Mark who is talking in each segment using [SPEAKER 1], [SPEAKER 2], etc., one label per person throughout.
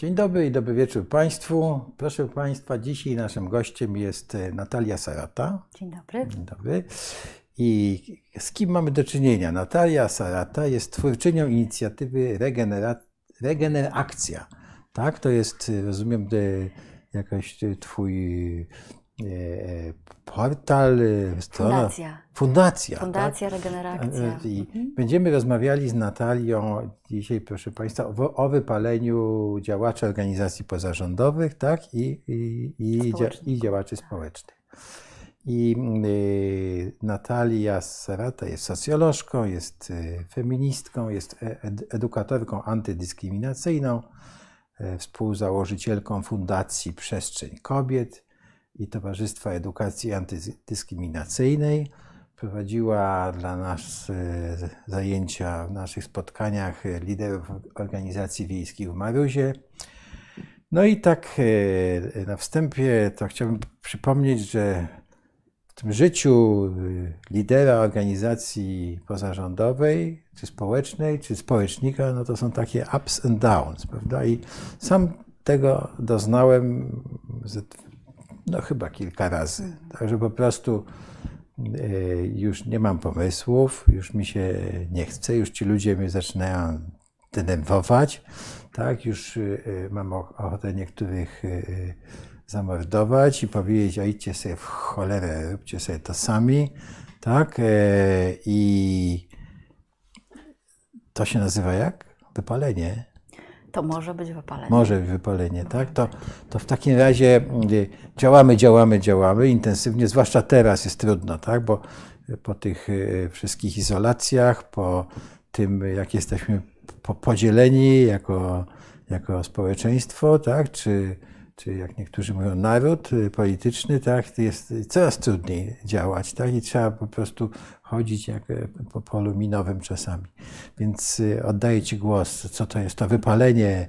[SPEAKER 1] Dzień dobry i dobry wieczór Państwu. Proszę Państwa, dzisiaj naszym gościem jest e, Natalia Sarata.
[SPEAKER 2] Dzień dobry.
[SPEAKER 1] Dzień dobry. I z kim mamy do czynienia? Natalia Sarata jest twórczynią inicjatywy Regenera Regenerakcja. Tak, to jest, e, rozumiem, e, Twój portal,
[SPEAKER 2] strona. Fundacja.
[SPEAKER 1] Fundacja.
[SPEAKER 2] Fundacja tak? Regeneracja.
[SPEAKER 1] I mhm. Będziemy rozmawiali z Natalią dzisiaj, proszę Państwa, o, o wypaleniu działaczy organizacji pozarządowych tak? I, i, i, i działaczy społecznych. I y, Natalia Serata jest socjolożką, jest feministką, jest e, ed, edukatorką antydyskryminacyjną, współzałożycielką Fundacji Przestrzeń Kobiet i Towarzystwa Edukacji Antydyskryminacyjnej. Prowadziła dla nas e, zajęcia w naszych spotkaniach liderów organizacji wiejskich w Maruzie. No i tak e, na wstępie to chciałbym przypomnieć, że w tym życiu e, lidera organizacji pozarządowej, czy społecznej, czy społecznika, no to są takie ups and downs, prawda? I sam tego doznałem no chyba kilka razy. Także po prostu e, już nie mam pomysłów, już mi się nie chce, już ci ludzie mnie zaczynają denerwować, tak, już e, mam ochotę niektórych e, zamordować i powiedzieć, a idźcie sobie w cholerę, róbcie sobie to sami, tak, i to się nazywa jak? Wypalenie.
[SPEAKER 2] To może być wypalenie.
[SPEAKER 1] Może być wypalenie, tak? To, to w takim razie y, działamy, działamy, działamy intensywnie, zwłaszcza teraz jest trudno, tak? Bo po tych y, wszystkich izolacjach, po tym, jak jesteśmy podzieleni jako, jako społeczeństwo, tak? Czy, czy jak niektórzy mówią, naród y, polityczny, tak? Jest coraz trudniej działać, tak? I trzeba po prostu chodzić jak e, po polu minowym czasami. Więc y, oddaję Ci głos, co to jest to wypalenie,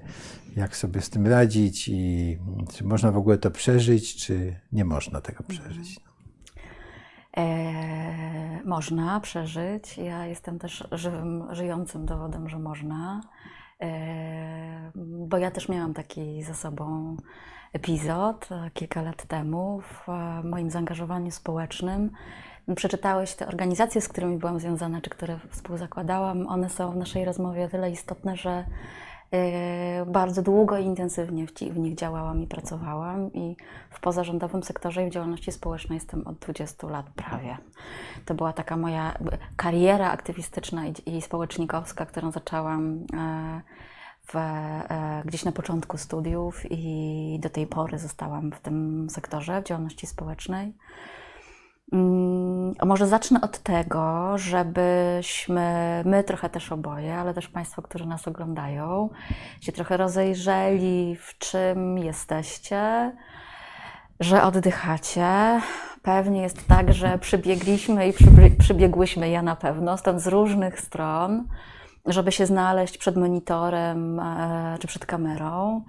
[SPEAKER 1] jak sobie z tym radzić i czy można w ogóle to przeżyć, czy nie można tego przeżyć.
[SPEAKER 2] E, można przeżyć. Ja jestem też żywym, żyjącym dowodem, że można, e, bo ja też miałam taki za sobą epizod e, kilka lat temu w moim zaangażowaniu społecznym przeczytałeś te organizacje, z którymi byłam związana, czy które współzakładałam, one są w naszej rozmowie o tyle istotne, że e, bardzo długo i intensywnie w nich działałam i pracowałam i w pozarządowym sektorze i w działalności społecznej jestem od 20 lat prawie. To była taka moja kariera aktywistyczna i, społecznikowska, którą zaczęłam e, w, e, gdzieś na początku studiów i do tej pory zostałam w tym sektorze, w działalności społecznej. Mm, może zacznę od tego, żebyśmy, my trochę też oboje, ale też Państwo, którzy nas oglądają, się trochę rozejrzeli, w czym jesteście, że oddychacie. Pewnie jest tak, że przybiegliśmy i przybiegłyśmy, ja na pewno, stąd z różnych stron, żeby się znaleźć przed monitorem e, czy przed kamerą.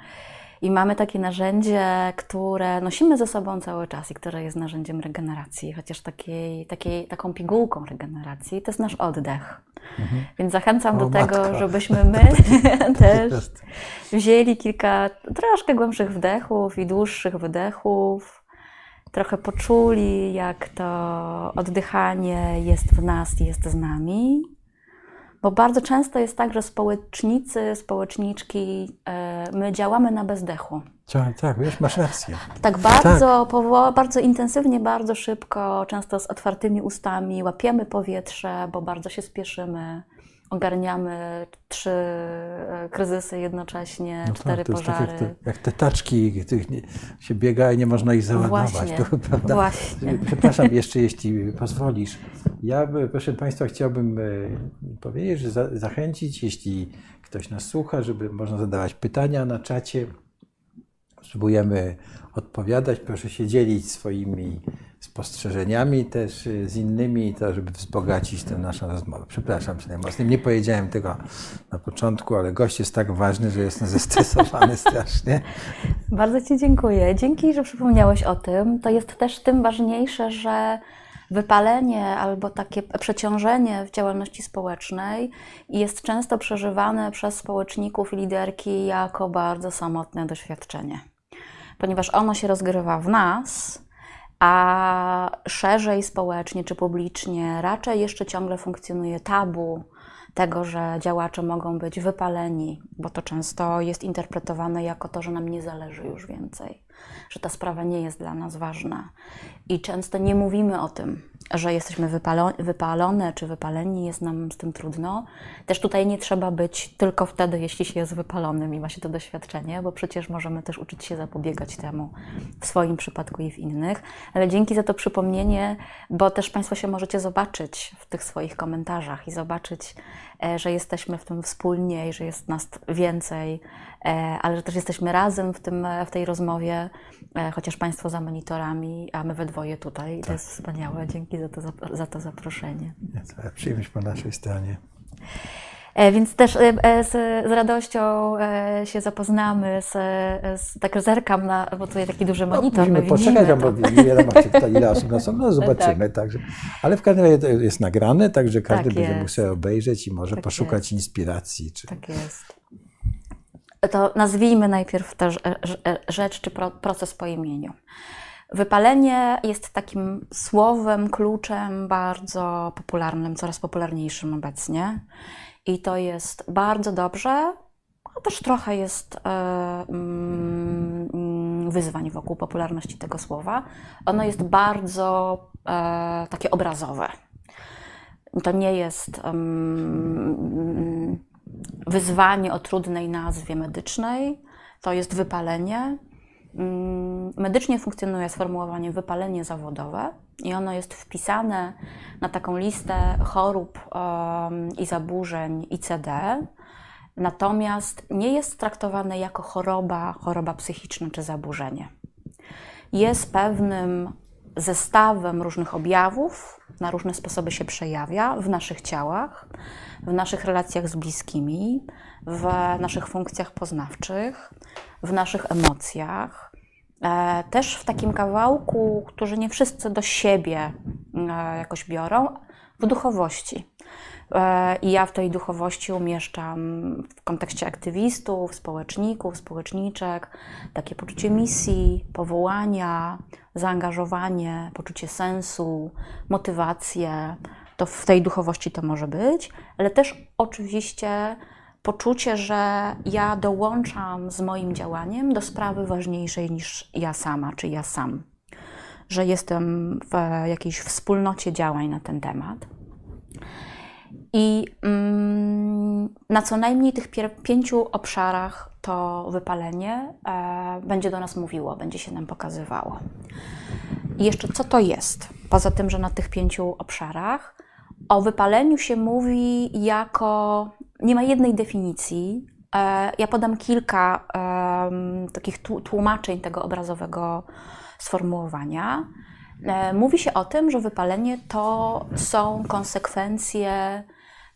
[SPEAKER 2] I mamy takie narzędzie, które nosimy ze sobą cały czas i które jest narzędziem regeneracji, chociaż takiej, takiej, taką pigułką regeneracji, to jest nasz oddech. Mhm. Więc zachęcam o, do matka. tego, żebyśmy my też wzięli kilka troszkę głębszych wdechów i dłuższych wydechów, trochę poczuli, jak to oddychanie jest w nas i jest z nami. Bo bardzo często jest tak, że społecznicy, społeczniczki, e, my działamy na bezdechu.
[SPEAKER 1] Tak, tak, wiesz, masz rację.
[SPEAKER 2] Tak bardzo, tak. bardzo intensywnie, bardzo szybko, często z otwartymi ustami, łapiemy powietrze, bo bardzo się spieszymy ogarniamy trzy e, kryzysy jednocześnie, no cztery tak, pożary. Tak
[SPEAKER 1] jak, te, jak te taczki, których nie, się biega i nie można ich załadować.
[SPEAKER 2] Właśnie, to, prawda? Właśnie.
[SPEAKER 1] Przepraszam jeszcze, jeśli pozwolisz. Ja, proszę Państwa, chciałbym e, powiedzieć, że za, zachęcić, jeśli ktoś nas słucha, żeby można zadawać pytania na czacie. Spróbujemy odpowiadać. Proszę się dzielić swoimi spostrzeżeniami też y, z innymi, to żeby wzbogacić tę naszą rozmowę. Przepraszam Cię najmocniej, nie powiedziałem tego na początku, ale gość jest tak ważny, że jestem zestresowany strasznie.
[SPEAKER 2] Bardzo Ci dziękuję. Dzięki, że przypomniałeś o tym. To jest też tym ważniejsze, że Wypalenie albo takie przeciążenie w działalności społecznej jest często przeżywane przez społeczników i liderki jako bardzo samotne doświadczenie, ponieważ ono się rozgrywa w nas, a szerzej społecznie czy publicznie raczej jeszcze ciągle funkcjonuje tabu tego, że działacze mogą być wypaleni, bo to często jest interpretowane jako to, że nam nie zależy już więcej, że ta sprawa nie jest dla nas ważna. I często nie mówimy o tym, że jesteśmy wypalone czy wypaleni, jest nam z tym trudno. Też tutaj nie trzeba być tylko wtedy, jeśli się jest wypalonym i ma się to doświadczenie, bo przecież możemy też uczyć się zapobiegać temu w swoim przypadku i w innych. Ale dzięki za to przypomnienie, bo też Państwo się możecie zobaczyć w tych swoich komentarzach i zobaczyć, e, że jesteśmy w tym wspólnie i że jest nas więcej, e, ale że też jesteśmy razem w, tym, w tej rozmowie, e, chociaż Państwo za monitorami, a my we dwoje tutaj. Tak. To jest wspaniałe. Dzięki za to, za to zaproszenie.
[SPEAKER 1] Przyjemność po naszej stronie.
[SPEAKER 2] E, więc też e, e, z, z, radością się zapoznamy, z, z, tak zerkam na, bo tutaj taki duży no, monitor.
[SPEAKER 1] No, musimy poczekać, bo nie wiadomo, czy ile osób nas no zobaczymy. tak. Także, ale w każdym razie jest nagrane, także każdy tak będzie mógł sobie obejrzeć i może tak poszukać jest. inspiracji.
[SPEAKER 2] Czy... Tak jest. To nazwijmy najpierw tę rzecz czy proces po imieniu. Wypalenie jest takim słowem, kluczem bardzo popularnym, coraz popularniejszym obecnie. I to jest bardzo dobrze, a też trochę jest mm, wyzwań wokół popularności tego słowa. Ono jest bardzo e, takie obrazowe. To nie jest wyzwanie o trudnej nazwie medycznej, to jest wypalenie, medycznie funkcjonuje sformułowanie wypalenie zawodowe i ono jest wpisane na taką listę chorób i zaburzeń ICD, natomiast nie jest traktowane jako choroba, choroba psychiczna czy zaburzenie. Jest pewnym zestawem różnych objawów, na różne sposoby się przejawia w naszych ciałach, w naszych relacjach z bliskimi, w naszych funkcjach poznawczych, w naszych emocjach, e, też w takim kawałku, który nie wszyscy do siebie e, jakoś biorą, w duchowości. E, I ja w tej duchowości umieszczam w kontekście aktywistów, społeczników, społeczniczek takie poczucie misji, powołania, zaangażowanie, poczucie sensu, motywację. To w tej duchowości to może być, ale też oczywiście poczucie, że ja dołączam z moim działaniem do sprawy ważniejszej niż ja sama czy ja sam. Że jestem w jakiejś wspólnocie działań na ten temat. I mm, na co najmniej tych pięciu obszarach to wypalenie e, będzie do nas mówiło, będzie się nam pokazywało. I jeszcze co to jest? Poza tym, że na tych pięciu obszarach o wypaleniu się mówi jako nie ma jednej definicji. E, ja podam kilka takich tłumaczeń tego obrazowego sformułowania. E, mówi się o tym, że wypalenie to są konsekwencje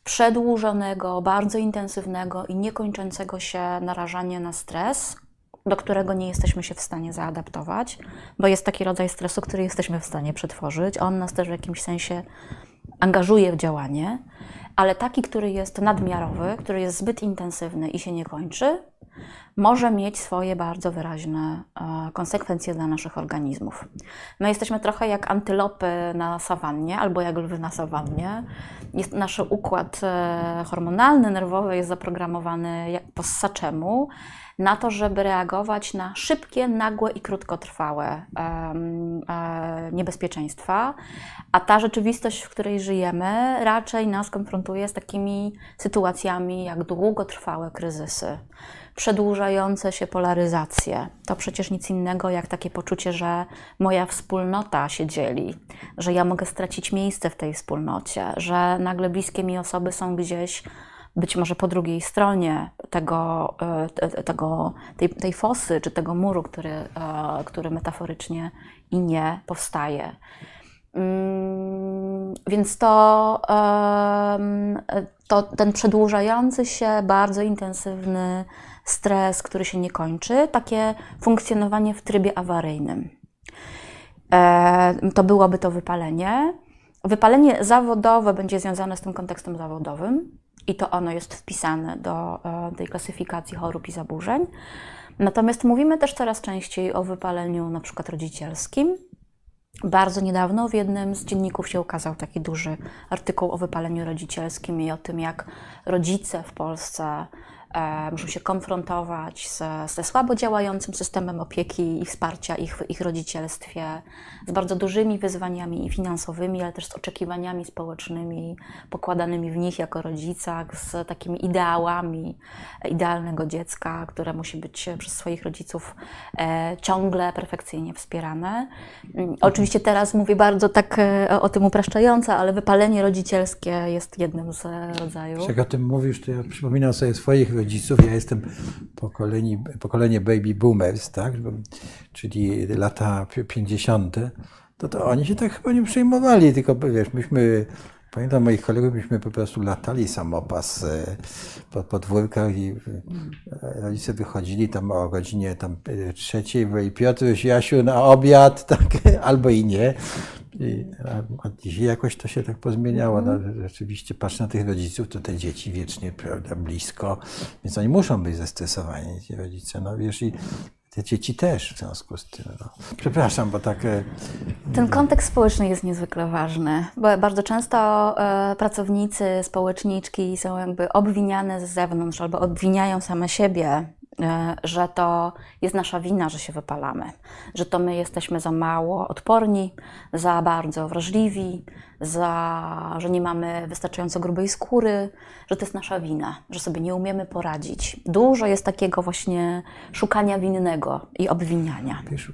[SPEAKER 2] przedłużonego, bardzo intensywnego i niekończącego się narażania na stres, do którego nie jesteśmy się w stanie zaadaptować, bo jest taki rodzaj stresu, który jesteśmy w stanie przetworzyć. On nas też w jakimś sensie angażuje w działanie ale taki, który jest nadmiarowy, który jest zbyt intensywny i się nie kończy, może mieć swoje bardzo wyraźne e, konsekwencje dla naszych organizmów. My jesteśmy trochę jak antylopy na sawannie albo jak lwy na sawannie. Jest, nasz układ e, hormonalny, nerwowy jest zaprogramowany po ssaczemu na to, żeby reagować na szybkie, nagłe i krótkotrwałe e, niebezpieczeństwa, a ta rzeczywistość, w której żyjemy, raczej nas konfrontuje z takimi sytuacjami jak długotrwałe kryzysy, przedłużające się polaryzacje. To przecież nic innego jak takie poczucie, że moja wspólnota się dzieli, że ja mogę stracić miejsce w tej wspólnocie, że nagle bliskie mi osoby są gdzieś być może po drugiej stronie tego, e, tego, tej, tej fosy czy tego muru, który, e, który metaforycznie i nie powstaje. Mm, więc to, to ten przedłużający się, bardzo intensywny stres, który się nie kończy, takie funkcjonowanie w trybie awaryjnym. to byłoby to wypalenie. Wypalenie zawodowe będzie związane z tym kontekstem zawodowym i to ono jest wpisane do tej klasyfikacji chorób i zaburzeń. Natomiast mówimy też coraz częściej o wypaleniu na przykład rodzicielskim. Bardzo niedawno w jednym z dzienników się ukazał taki duży artykuł o wypaleniu rodzicielskim i o tym, jak rodzice w Polsce E, muszą się konfrontować ze, ze słabo działającym systemem opieki i wsparcia ich w ich rodzicielstwie, z bardzo dużymi wyzwaniami finansowymi, ale też z oczekiwaniami społecznymi pokładanymi w nich jako rodzicach, z takimi ideałami idealnego dziecka, które musi być przez swoich rodziców e, ciągle perfekcyjnie wspierane. Mm, oczywiście teraz mówię bardzo tak e, o tym upraszczająco, ale wypalenie rodzicielskie jest jednym z rodzajów.
[SPEAKER 1] Jak o tym mówisz, to ja przypominam sobie swoich rodziców. Ja jestem pokolenie, pokolenie baby boomers, tak? czyli lata 50. To, to oni się tak chyba nie przejmowali, tylko wiesz, myśmy Pamiętam moich kolegów, myśmy po prostu latali samopas e, po podwórkach i e, rodzice wychodzili tam o godzinie tam e, trzeciej, bo i Piotruś, Jasiu na obiad, tak, albo i nie. I, a dzisiaj jakoś to się tak pozmieniało. No, rzeczywiście patrz na tych rodziców, to te dzieci wiecznie prawda, blisko, więc oni muszą być zestresowani, ci rodzice. No wiesz, i te dzieci też w związku z tym. No. Przepraszam, bo tak. E,
[SPEAKER 2] Ten kontekst społeczny jest niezwykle ważny, bo bardzo często e, pracownicy, społeczniczki są jakby obwiniane z zewnątrz albo obwiniają same siebie że to jest nasza wina, że się wypalamy, że to my jesteśmy za mało odporni, za bardzo wrażliwi, za, że nie mamy wystarczająco grubej skóry, że to jest nasza wina, że sobie nie umiemy poradzić. Dużo jest takiego właśnie szukania winnego i obwiniania. Wiesz, e,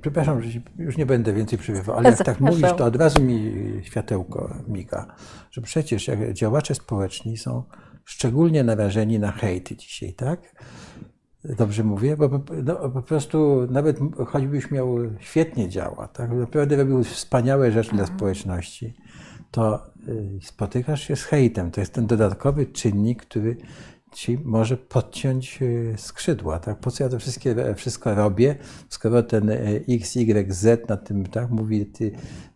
[SPEAKER 1] przepraszam, że już nie będę więcej przybywał, ale jak tak mówisz, to od razu mi światełko miga, że przecież działacze społeczni są szczególnie narażeni na hejty dzisiaj, tak? Dobrze mówię, bo no, po prostu nawet choćbyś miał świetnie działa, tak? naprawdę robił wspaniałe rzeczy dla społeczności, to y, spotykasz się z hejtem. To jest ten dodatkowy czynnik, który ci może podciąć e, skrzydła, tak? Po co ja to wszystkie, e, wszystko robię, skoro ten e, X, Y, Z na tym, tak, mówi, ty,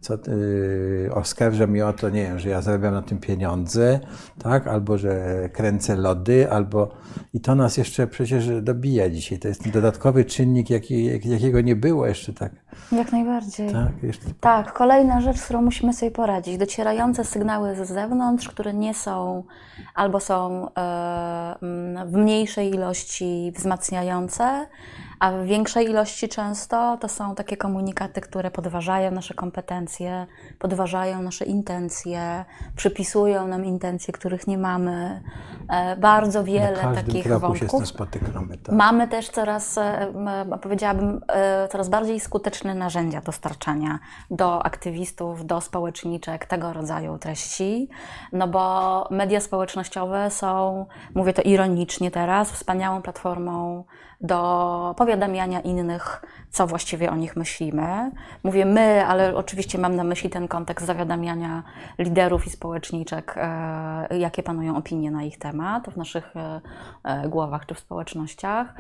[SPEAKER 1] co, yy, oskarża mnie o to, nie wiem, że ja zarabiam na tym pieniądze, tak, albo że kręcę lody, albo i to nas jeszcze przecież dobija dzisiaj. To jest ten dodatkowy czynnik, jaki, jakiego nie było jeszcze, tak.
[SPEAKER 2] Jak najbardziej. Tak, jeszcze... tak, kolejna rzecz, z którą musimy sobie poradzić. Docierające sygnały z zewnątrz, które nie są albo są w mniejszej ilości wzmacniające, a w większej ilości często to są takie komunikaty, które podważają nasze kompetencje, podważają nasze intencje, przypisują nam intencje, których nie mamy. E, bardzo wiele takich wątków.
[SPEAKER 1] spotykamy. Tak.
[SPEAKER 2] Mamy też coraz, e, powiedziałabym, e, coraz bardziej skuteczne narzędzia dostarczania do aktywistów, do społeczniczek tego rodzaju treści, no bo media społecznościowe są, mówię to ironicznie teraz, wspaniałą platformą do powiadamiania innych, co właściwie o nich myślimy. Mówię my, ale oczywiście mam na myśli ten kontekst zawiadamiania liderów i społeczniczek, e, jakie panują opinie na ich temat w naszych e, e, głowach czy w społecznościach.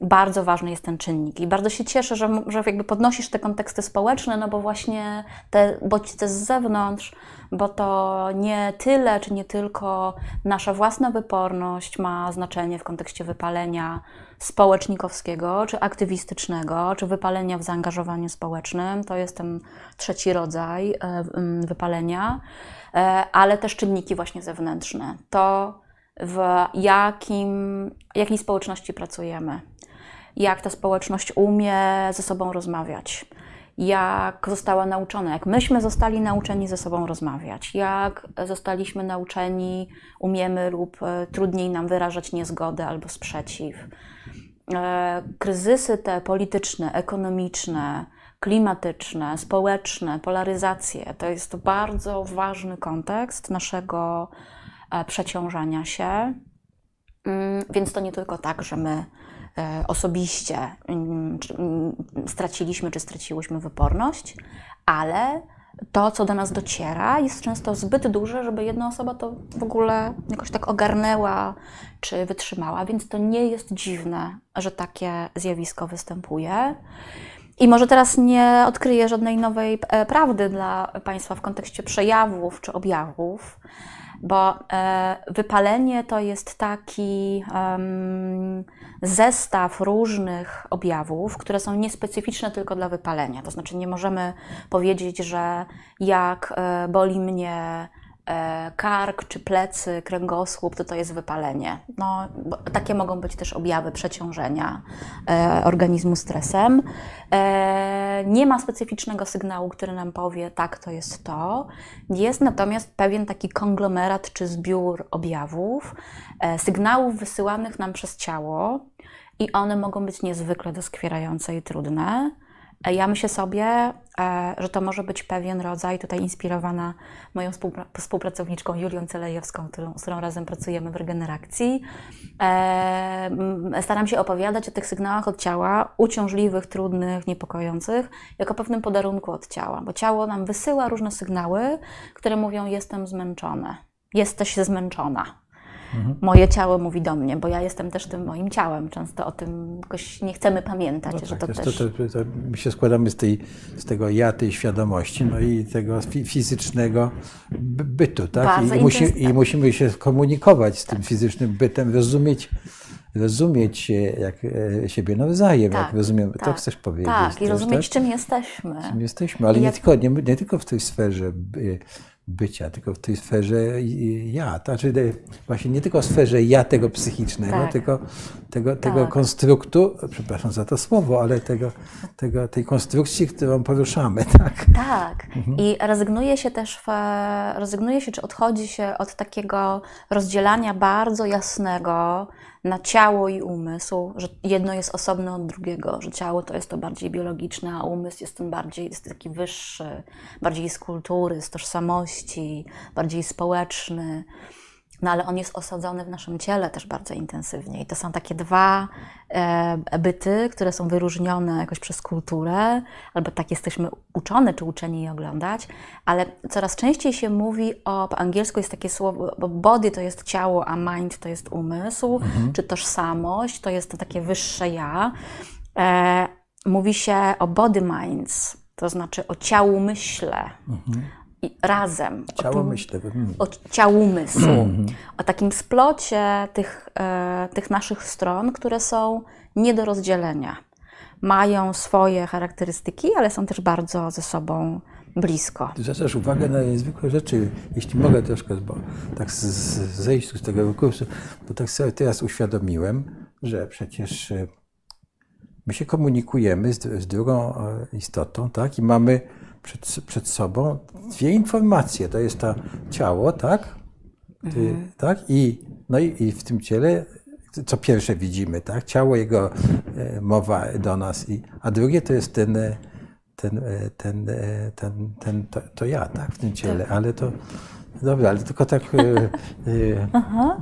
[SPEAKER 2] Bardzo ważny jest ten czynnik i bardzo się cieszę, że, że jakby podnosisz te konteksty społeczne, no bo właśnie te bodźce z zewnątrz, bo to nie tyle, czy nie tylko nasza własna wyporność ma znaczenie w kontekście wypalenia społecznikowskiego, czy aktywistycznego, czy wypalenia w zaangażowaniu społecznym. To jest ten trzeci rodzaj e, wypalenia, e, ale też czynniki właśnie zewnętrzne. To w jakim, jakiej społeczności pracujemy, jak ta społeczność umie ze sobą rozmawiać jak została nauczona, jak myśmy zostali nauczeni ze sobą rozmawiać, jak zostaliśmy nauczeni, umiemy lub e, trudniej nam wyrażać niezgodę albo sprzeciw. E, kryzysy te polityczne, ekonomiczne, klimatyczne, społeczne, polaryzacje to jest bardzo ważny kontekst naszego e, przeciążania się. Mm, więc to nie tylko tak, że my E, osobiście mm, mm, straciliśmy czy straciłyśmy wyporność, ale to, co do nas dociera, jest często zbyt duże, żeby jedna osoba to w ogóle jakoś tak ogarnęła czy wytrzymała, więc to nie jest dziwne, że takie zjawisko występuje. I może teraz nie odkryję żadnej nowej e, prawdy dla Państwa w kontekście przejawów czy objawów, bo e, wypalenie to jest taki zestaw różnych objawów, które są niespecyficzne tylko dla wypalenia. To znaczy, nie możemy powiedzieć, że jak e, boli mnie kark czy plecy, kręgosłup, to to jest wypalenie. No, takie mogą być też objawy przeciążenia e, organizmu stresem. E, nie ma specyficznego sygnału, który nam powie, tak, to jest to. Jest natomiast pewien taki konglomerat czy zbiór objawów, e, sygnałów wysyłanych nam przez ciało i one mogą być niezwykle doskwierające i trudne. Ja myślę sobie, e, że to może być pewien rodzaj, tutaj inspirowana moją współpracowniczką Julią Celejewską, którą, z którą razem pracujemy w regeneracji. E, staram się opowiadać o tych sygnałach od ciała, uciążliwych, trudnych, niepokojących, jako pewnym podarunku od ciała, bo ciało nam wysyła różne sygnały, które mówią: Jestem zmęczone, jesteś zmęczona. Mhm. Moje ciało mówi do mnie, bo ja jestem też tym moim ciałem. Często o tym jakoś nie chcemy pamiętać, no że tak, to też... To, to,
[SPEAKER 1] to, my się składamy z, tej, z tego ja, tej świadomości, no i tego fizycznego bytu, tak? I, musi, I, musimy się komunikować z tym tak. fizycznym bytem, rozumieć rozumieć jak e, siebie nawzajem, tak, jak rozumiemy. Tak, to chcesz powiedzieć.
[SPEAKER 2] Tak, i rozumieć, tak? czym jesteśmy.
[SPEAKER 1] Czym jesteśmy, ale nie, tylko, nie, nie tylko w tej sferze bycia, tylko w tej sferze ja. To znaczy właśnie nie tylko w sferze ja tego psychicznego, tak. tylko tego, tego tak. konstruktu, przepraszam za to słowo, ale tego, tego, tej konstrukcji, którą poruszamy. Tak,
[SPEAKER 2] tak. Mhm. i rezygnuje się też, w, rezygnuje się, czy odchodzi się od takiego rozdzielania bardzo jasnego, na ciało i umysł, że jedno jest osobne od drugiego, że ciało to jest to bardziej biologiczne, a umysł jest ten bardziej, jest taki wyższy, bardziej z kultury, z tożsamości, bardziej społeczny no ale on jest osadzony w naszym ciele też bardzo intensywnie. I to są takie dwa e, byty, które są wyróżnione jakoś przez kulturę, albo tak jesteśmy uczone czy uczeni je oglądać, ale coraz częściej się mówi o, po angielsku jest takie słowo, bo body to jest ciało, a mind to jest umysł, mhm. czy tożsamość, to jest to takie wyższe ja. E, mówi się o body minds, to znaczy o ciału myśle. Mhm razem.
[SPEAKER 1] Ciało o, myślę.
[SPEAKER 2] O ciału umysłu. Mhm. o takim splocie tych, e, tych naszych stron, które są nie do rozdzielenia. Mają swoje charakterystyki, ale są też bardzo ze sobą blisko.
[SPEAKER 1] Ty zwracasz uwagę na niezwykłe rzeczy, jeśli mogę troszkę, bo tak z, zejść z tego kursu, bo tak sobie teraz uświadomiłem, że przecież e, my się komunikujemy z, z drugą e, istotą, tak? I mamy przed, przed sobą dwie informacje. To jest to ciało, tak? Mhm. tak? I, no i, i, w tym ciele, co pierwsze widzimy, tak? Ciało, jego e, mowa do nas. I, a drugie to jest ten, e, ten, e, ten, ten, ten, to, to ja, tak? W tym ciele. Tak. Ale to, Dobra, ale tylko tak,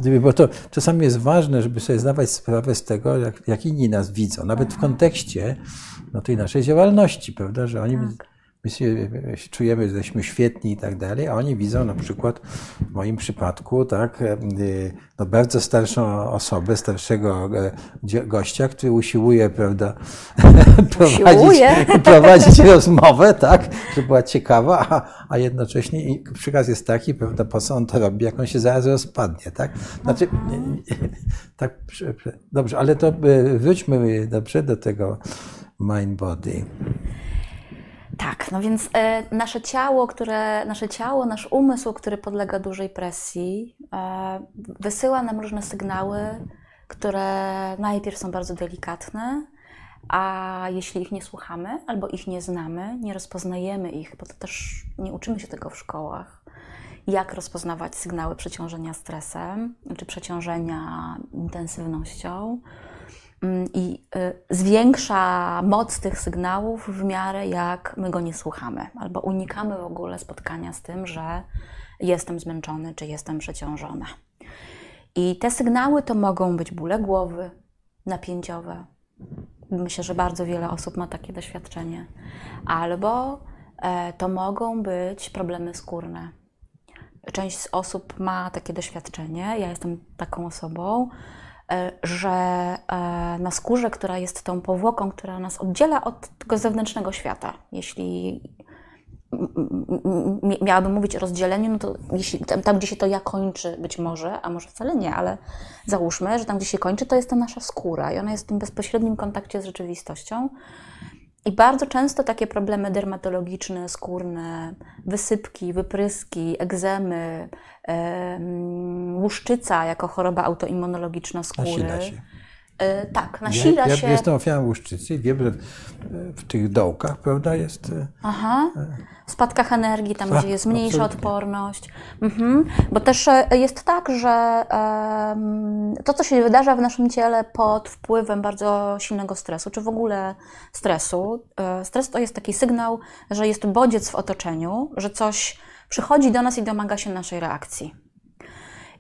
[SPEAKER 1] bo to czasami jest ważne, żeby sobie zdawać sprawę z tego, jak, jak inni nas widzą, nawet w kontekście no, tej naszej działalności, prawda, że oni tak my się, czujemy, że jesteśmy świetni i tak dalej, a oni widzą na przykład w moim przypadku, tak, e, no bardzo starszą osobę, starszego e, gościa, który usiłuje, prawda, prowadzić, prowadzić rozmowę, tak, żeby była ciekawa, a, a jednocześnie przykaz jest taki, prawda, po co on to robi, jak on się zaraz rozpadnie, tak. Znaczy, tak, dobrze, ale to e, wróćmy dobrze do tego mind body.
[SPEAKER 2] Tak, no więc e, nasze ciało, które, nasze ciało, nasz umysł, który podlega dużej presji, e, wysyła nam różne sygnały, które najpierw są bardzo delikatne, a jeśli ich nie słuchamy albo ich nie znamy, nie rozpoznajemy ich, bo to też nie uczymy się tego w szkołach, jak rozpoznawać sygnały przeciążenia stresem czy przeciążenia intensywnością i y, zwiększa moc tych sygnałów w miarę jak my go nie słuchamy, albo unikamy w ogóle spotkania z tym, że jestem zmęczony czy jestem przeciążona. I te sygnały to mogą być bóle głowy, napięciowe. Myślę, że bardzo wiele osób ma takie doświadczenie. Albo e, to mogą być problemy skórne. Część z osób ma takie doświadczenie. Ja jestem taką osobą że na skórze, która jest tą powłoką, która nas oddziela od tego zewnętrznego świata, jeśli miałabym mówić o rozdzieleniu, no to jeśli, tam, tam, gdzie się to ja kończy, być może, a może wcale nie, ale załóżmy, że tam, gdzie się kończy, to jest ta nasza skóra i ona jest w tym bezpośrednim kontakcie z rzeczywistością. I bardzo często takie problemy dermatologiczne, skórne, wysypki, wypryski, egzemy, łuszczyca jako choroba autoimmunologiczna skóry. Tak, nasila
[SPEAKER 1] ja,
[SPEAKER 2] się.
[SPEAKER 1] Ja jestem ofiarą łuszczycy wiem, że w tych dołkach, prawda, jest...
[SPEAKER 2] E, Aha, w spadkach energii, tam gdzie jest mniejsza absolutnie. odporność. Mhm. Bo też e, jest tak, że to, co się wydarza w naszym ciele pod wpływem bardzo silnego stresu, czy w ogóle stresu, stres to jest taki sygnał, że jest bodziec w otoczeniu, że coś przychodzi do nas i domaga się naszej reakcji.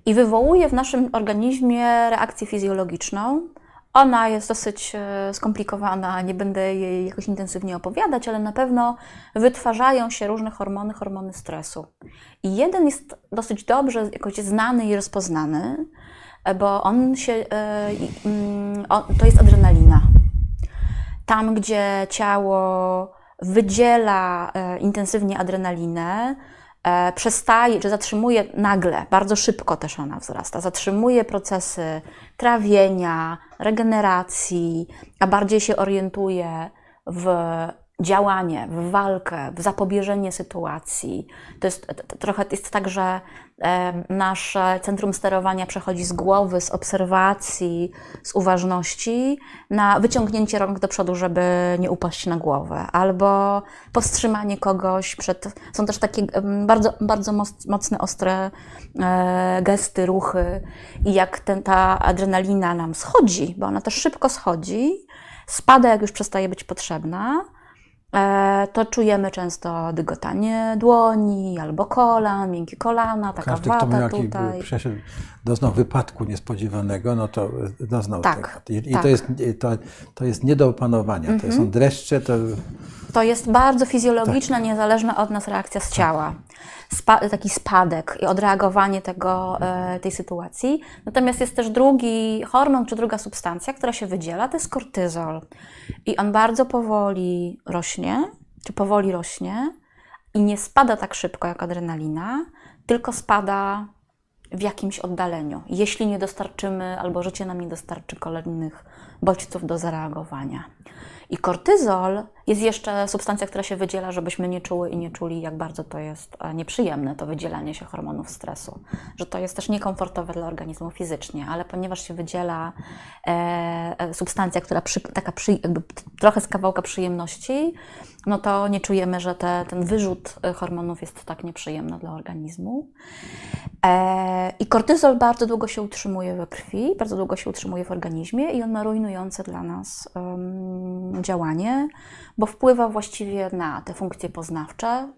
[SPEAKER 2] I wywołuje w naszym organizmie reakcję fizjologiczną, ona jest dosyć e, skomplikowana, nie będę jej jakoś intensywnie opowiadać, ale na pewno wytwarzają się różne hormony, hormony stresu. I jeden jest dosyć dobrze jakoś znany i rozpoznany, e, bo on się, e, mm, to jest adrenalina. Tam, gdzie ciało wydziela intensywnie adrenalinę, przestaje, czy zatrzymuje nagle, bardzo szybko też ona wzrasta, zatrzymuje procesy trawienia, regeneracji, a bardziej się orientuje w działanie, w walkę, w zapobieżenie sytuacji. To jest trochę jest tak, że nasze centrum sterowania przechodzi z głowy, z obserwacji, z uważności na wyciągnięcie rąk do przodu, żeby nie upaść na głowę, albo powstrzymanie kogoś przed. Są też takie bardzo, bardzo mocne, ostre e, gesty, ruchy, i jak ten, ta adrenalina nam schodzi, bo ona też szybko schodzi, spada, jak już przestaje być potrzebna E, to czujemy często dygotanie dłoni albo kolan, miękkie kolana, taka
[SPEAKER 1] Każdy,
[SPEAKER 2] wata
[SPEAKER 1] kto
[SPEAKER 2] tutaj.
[SPEAKER 1] Doznał wypadku niespodziewanego, no to doznał
[SPEAKER 2] tak,
[SPEAKER 1] tego. I,
[SPEAKER 2] tak.
[SPEAKER 1] to, jest, to, to jest nie do opanowania. To są mhm. dreszcze, to...
[SPEAKER 2] To jest bardzo fizjologiczna, tak. niezależna od nas reakcja z tak. ciała. Spa taki spadek i odreagowanie tego, e, tej sytuacji. Natomiast jest też drugi hormon, czy druga substancja, która się wydziela, to jest kortyzol. I on bardzo powoli rośnie, czy powoli rośnie i nie spada tak szybko jak adrenalina, tylko spada w jakimś oddaleniu, jeśli nie dostarczymy albo życie nam nie dostarczy kolejnych bodźców do zareagowania. I kortyzol jest jeszcze substancja, która się wydziela, żebyśmy nie czuły i nie czuli, jak bardzo to jest e, nieprzyjemne, to wydzielanie się hormonów stresu. Że to jest też niekomfortowe dla organizmu fizycznie, ale ponieważ się wydziela e, e substancja, która przy, taka przy, jakby trochę z kawałka przyjemności, no to nie czujemy, że te, ten wyrzut e, hormonów jest tak nieprzyjemny dla organizmu. E, I kortyzol bardzo długo się utrzymuje we krwi, bardzo długo się utrzymuje w organizmie i on ma rujnujące dla nas um, działanie, bo wpływa właściwie na te funkcje poznawcze,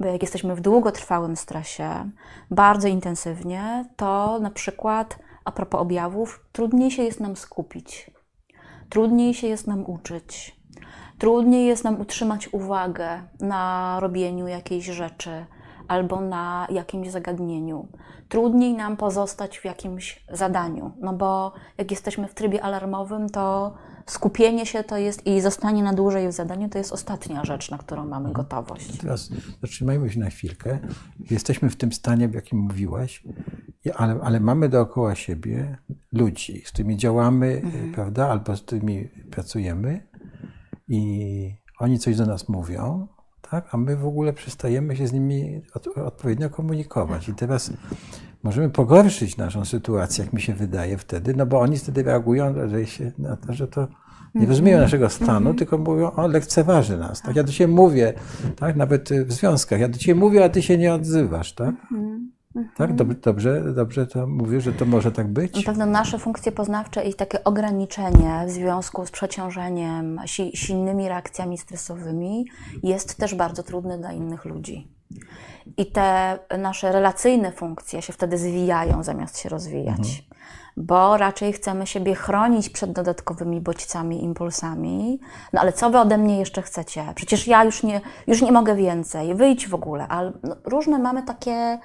[SPEAKER 2] bo jak jesteśmy w długotrwałym stresie, bardzo intensywnie, to na przykład a propos objawów, trudniej się jest nam skupić, trudniej się jest nam uczyć, trudniej jest nam utrzymać uwagę na robieniu jakiejś rzeczy albo na jakimś zagadnieniu. Trudniej nam pozostać w jakimś zadaniu, no bo jak jesteśmy w trybie alarmowym, to skupienie się to jest i zostanie na dłużej w zadaniu to jest ostatnia rzecz, na którą mamy mhm. gotowość.
[SPEAKER 1] Teraz zatrzymajmy się na chwilkę. Jesteśmy w tym stanie, w jakim mówiłaś, ale, ale mamy dookoła siebie ludzi, z którymi działamy, mhm. prawda, albo z którymi pracujemy i oni coś do nas mówią, tak? a my w ogóle przestajemy się z nimi od, odpowiednio komunikować. I teraz możemy pogorszyć naszą sytuację, jak mi się wydaje wtedy, no bo oni wtedy reagują, się, na to, że to nie rozumieją mhm. naszego stanu, mm -hmm. tylko mówią, o, lekceważy nas. Tak? Ja do ciebie mówię, tak? nawet w związkach, ja do ciebie mówię, a ty się nie odzywasz. Tak? Mm -hmm. Tak, dobrze, dobrze, dobrze to mówię, że to może tak być.
[SPEAKER 2] Na pewno nasze funkcje poznawcze i takie ograniczenie w związku z przeciążeniem, silnymi reakcjami stresowymi jest też bardzo trudne dla innych ludzi. I te nasze relacyjne funkcje się wtedy zwijają zamiast się rozwijać. Mhm. Bo raczej chcemy siebie chronić przed dodatkowymi bodźcami, impulsami. No ale co wy ode mnie jeszcze chcecie? Przecież ja już nie, już nie mogę więcej, wyjdź w ogóle. Ale no, różne mamy takie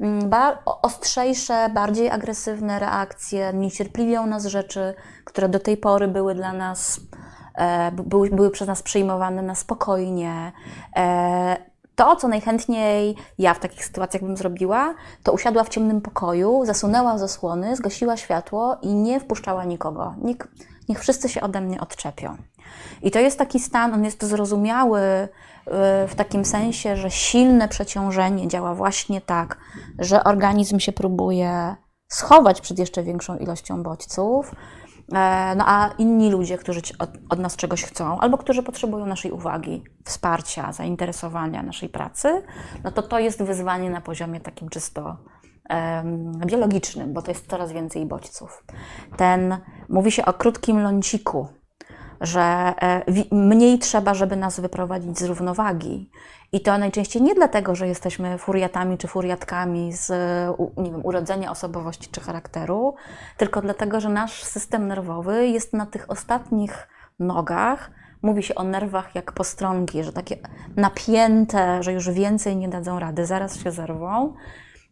[SPEAKER 2] mm, ostrzejsze, bardziej agresywne reakcje, niecierpliwią nas rzeczy, które do tej pory były dla nas e, były, były przez nas przyjmowane na spokojnie. To, co najchętniej ja w takich sytuacjach bym zrobiła, to usiadła w ciemnym pokoju, zasunęła zasłony, zgasiła światło i nie wpuszczała nikogo. Niech, niech wszyscy się ode mnie odczepią. I to jest taki stan, on jest zrozumiały y, w takim sensie, że silne przeciążenie działa właśnie tak, że organizm się próbuje schować przed jeszcze większą ilością bodźców, no a inni ludzie, którzy od, nas czegoś chcą, albo którzy potrzebują naszej uwagi, wsparcia, zainteresowania naszej pracy, no to to jest wyzwanie na poziomie takim czysto biologicznym, bo to jest coraz więcej bodźców. Ten, mówi się o krótkim ląciku, że e, mniej trzeba, żeby nas wyprowadzić z równowagi. I to najczęściej nie dlatego, że jesteśmy furiatami czy furiatkami z nie wiem, urodzenia osobowości czy charakteru, tylko dlatego, że nasz system nerwowy jest na tych ostatnich nogach. Mówi się o nerwach jak postronki, że takie napięte, że już więcej nie dadzą rady, zaraz się zerwą.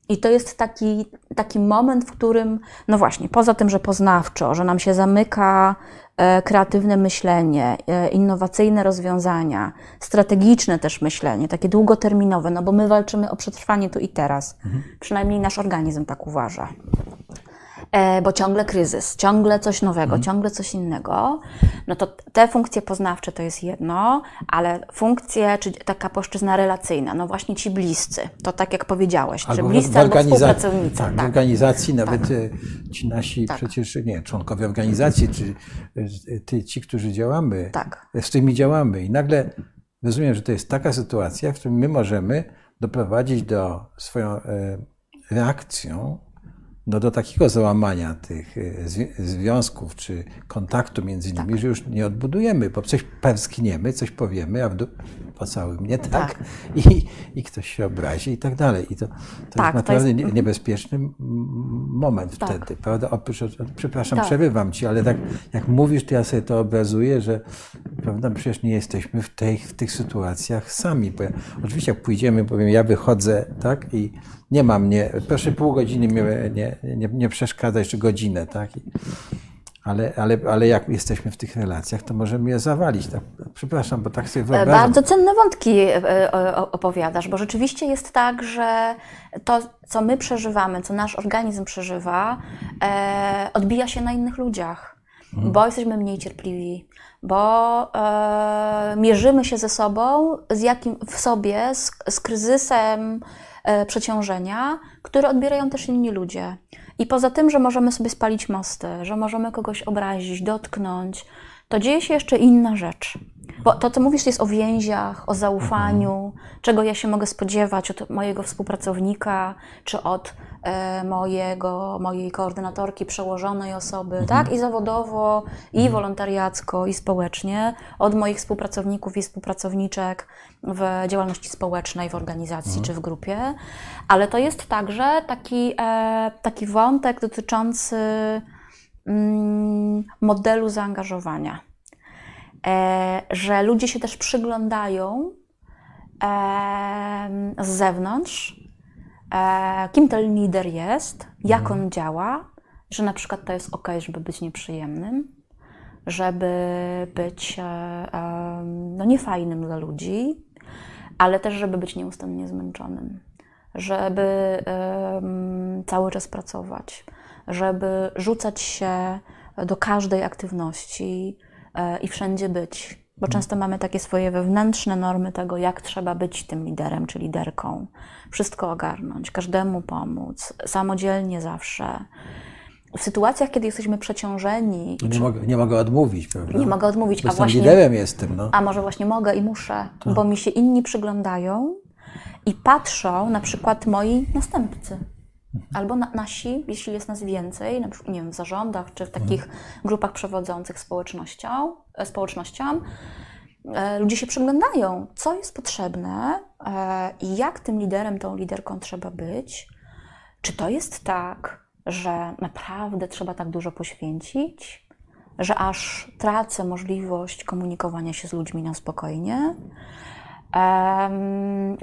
[SPEAKER 2] I to jest taki, taki moment, w którym, no właśnie, poza tym, że poznawczo, że nam się zamyka kreatywne myślenie, e, innowacyjne rozwiązania, strategiczne też myślenie, takie długoterminowe, no bo my walczymy o przetrwanie tu i teraz. Mhm. Przynajmniej nasz organizm tak uważa. E, bo ciągle kryzys, ciągle coś nowego, mhm. ciągle coś innego, no to te funkcje poznawcze to jest jedno, ale funkcje, czy taka płaszczyzna relacyjna, no właśnie ci bliscy, to tak jak powiedziałeś, albo czy bliscy albo współpracownicy.
[SPEAKER 1] Tak, tak. w organizacji nawet tak. Ci nasi tak. przecież, nie, członkowie organizacji, czy e, ty, ci, którzy działamy, tak. z tymi działamy i nagle rozumiem, że to jest taka sytuacja, w której my możemy doprowadzić do swoją reakcją no do takiego załamania tych e, związków czy kontaktu między nimi, tak. że już nie odbudujemy, bo coś pewskniemy, coś powiemy, a w dół pocałuj mnie, tak? tak. I, I ktoś się obrazi i tak dalej. I to, to tak, jest naprawdę to jest... niebezpieczny moment tak. wtedy, prawda? Oprócz, przepraszam, tak. przerywam ci, ale tak jak mówisz, to ja sobie to obrazuję, że prawda, przecież nie jesteśmy w, tej, w tych sytuacjach sami. Bo ja, oczywiście jak pójdziemy, powiem, ja wychodzę, tak, i nie ma mnie, proszę pół godziny mnie nie, nie, nie przeszkadzać, czy godzinę, tak? Ale, ale, ale jak jesteśmy w tych relacjach, to możemy je zawalić. Tak, przepraszam, bo tak sobie wyobrażam.
[SPEAKER 2] Bardzo cenne wątki e, e, opowiadasz, bo rzeczywiście jest tak, że to, co my przeżywamy, co nasz organizm przeżywa, e, odbija się na innych ludziach, hmm. bo jesteśmy mniej cierpliwi, bo e, mierzymy się ze sobą, z jakim w sobie, z, z kryzysem, E, przeciążenia, które odbierają też inni ludzie. I poza tym, że możemy sobie spalić mosty, że możemy kogoś obrazić, dotknąć, to dzieje się jeszcze inna rzecz. Bo to, co mówisz, jest o więziach, o zaufaniu, mhm. czego ja się mogę spodziewać od mojego współpracownika, czy od e, mojego, mojej koordynatorki, przełożonej osoby, mhm. tak? I zawodowo, i mhm. wolontariacko, i społecznie, od moich współpracowników i współpracowniczek w działalności społecznej, w organizacji mhm. czy w grupie. Ale to jest także taki, e, taki wątek dotyczący mm, modelu zaangażowania E, że ludzie się też przyglądają z zewnątrz, e, kim ten lider jest, jak mhm. on działa, że na przykład to jest ok, żeby być nieprzyjemnym, żeby być e, no, niefajnym dla ludzi, ale też, żeby być nieustannie zmęczonym, żeby cały czas pracować, żeby rzucać się do każdej aktywności, E, i wszędzie być. Bo mhm. często mamy takie swoje wewnętrzne normy tego, jak trzeba być tym liderem czy liderką. Wszystko ogarnąć, każdemu pomóc, samodzielnie zawsze. W sytuacjach, kiedy jesteśmy przeciążeni.
[SPEAKER 1] Nie, czy... mogę, nie mogę odmówić, prawda?
[SPEAKER 2] Nie mogę odmówić.
[SPEAKER 1] Bo a właśnie, liderem jestem. No.
[SPEAKER 2] A może właśnie mogę i muszę, to. bo mi się inni przyglądają i patrzą, na przykład moi następcy. Albo na, nasi, jeśli jest nas więcej, na nie wiem, w zarządach czy w takich grupach przewodzących społecznością, e, społecznością, e, ludzie się przyglądają, co jest potrzebne, e, i jak tym liderem, tą liderką trzeba być. Czy to jest tak, że naprawdę trzeba tak dużo poświęcić, że aż tracę możliwość komunikowania się z ludźmi na spokojnie?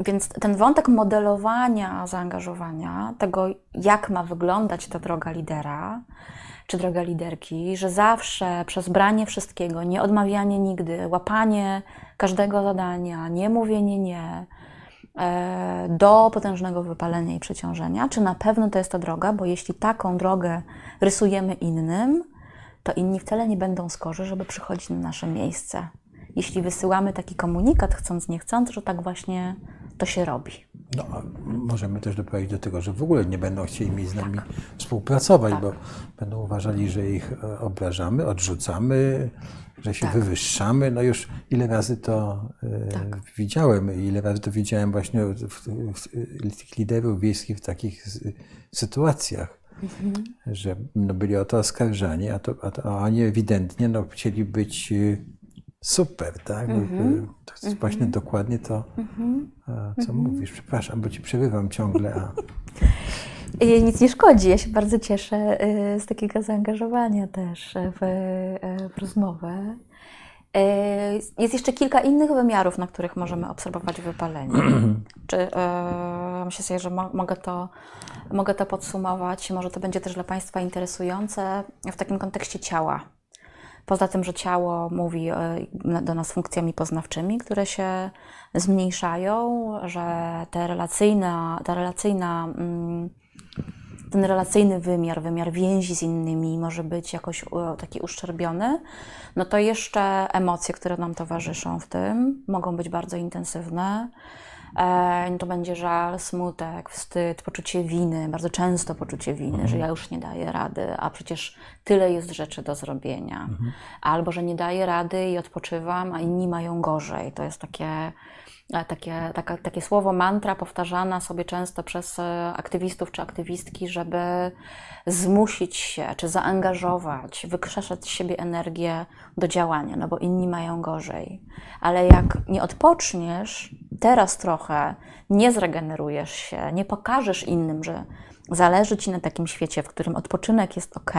[SPEAKER 2] Więc ten wątek modelowania zaangażowania, tego jak ma wyglądać ta droga lidera, czy droga liderki, że zawsze przez branie wszystkiego, nie odmawianie nigdy, łapanie każdego zadania, nie mówienie nie, e, do potężnego wypalenia i przeciążenia, czy na pewno to jest ta droga, bo jeśli taką drogę rysujemy innym, to inni wcale nie będą skorzy, żeby przychodzić na nasze miejsce. Jeśli wysyłamy taki komunikat, chcąc, nie chcąc, że tak właśnie to się robi.
[SPEAKER 1] No, możemy też doprowadzić do tego, że w ogóle nie będą chcieli mieć z nami tak. współpracować, tak. bo będą uważali, że ich e, obrażamy, odrzucamy, że się tak. wywyższamy. No już ile razy to e, tak. widziałem, ile razy to widziałem właśnie tych liderów wiejskich w takich sytuacjach. Mhm. Że no, byli o to oskarżani, a, to, a, to, a oni ewidentnie no, chcieli być e, super, tak? Mm-hmm. To jest mm-hmm. właśnie dokładnie to, mm-hmm. co mhm. mówisz. Przepraszam, bo ci przerywam ciągle. A...
[SPEAKER 2] Nic nie szkodzi. Ja się bardzo cieszę y, z takiego zaangażowania też w, y, w rozmowę. Jest jeszcze kilka innych wymiarów, na których możemy obserwować wypalenie. Czy, myślę sobie, że mogę to, mogę to podsumować. Może to będzie też dla Państwa interesujące w takim kontekście ciała Poza tym, że ciało mówi e, do nas funkcjami poznawczymi, które się zmniejszają, że te ta relacyjna, mm, ten relacyjny wymiar, wymiar więzi z innymi może być jakoś taki uszczerbiony, no to jeszcze emocje, które nam towarzyszą w tym, mogą być bardzo intensywne. E, to będzie żal, smutek, wstyd, poczucie winy, bardzo często poczucie winy, mhm. że ja już nie daję rady, a przecież tyle jest rzeczy do zrobienia. Mhm. Albo, że nie daję rady i odpoczywam, a inni mają gorzej. To jest takie takie, taka, takie słowo mantra powtarzana sobie często przez e, aktywistów czy aktywistki, żeby zmusić się czy zaangażować, wykrzeszać z siebie energię do działania, no bo inni mają gorzej. Ale jak nie odpoczniesz, teraz trochę nie zregenerujesz się, nie pokażesz innym, że zależy ci na takim świecie, w którym odpoczynek jest ok,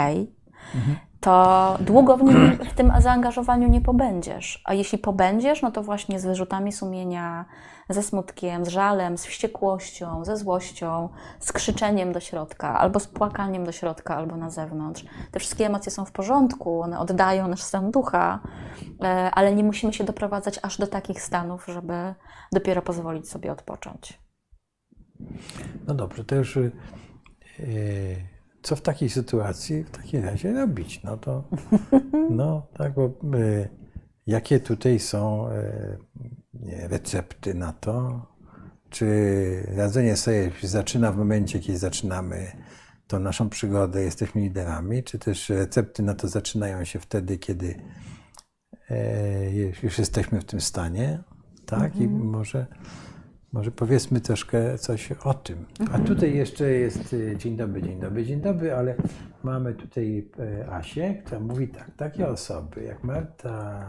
[SPEAKER 2] to długo w, nim, w tym zaangażowaniu nie pobędziesz. A jeśli pobędziesz, no to właśnie z wyrzutami sumienia, ze smutkiem, z żalem, z wściekłością, ze złością, z krzyczeniem do środka, albo z płakaniem do środka, albo na zewnątrz. Te wszystkie emocje są w porządku, one oddają nasz stan ducha, e, ale nie musimy się doprowadzać aż do takich stanów, żeby dopiero pozwolić sobie odpocząć.
[SPEAKER 1] No dobrze, to już. Yy co w takiej sytuacji w takim razie robić? No to, no tak, bo y, jakie tutaj są y, recepty na to? Czy radzenie sobie zaczyna w momencie, kiedy zaczynamy tą naszą przygodę, jesteśmy liderami, czy też recepty na to zaczynają się wtedy, kiedy e, już jesteśmy w tym stanie, tak? Mhm. I może może powiedzmy troszkę coś o tym. A tutaj jeszcze jest y, dzień dobry, dzień dobry, dzień dobry, ale mamy tutaj e, Asię, która mówi tak, takie osoby jak Marta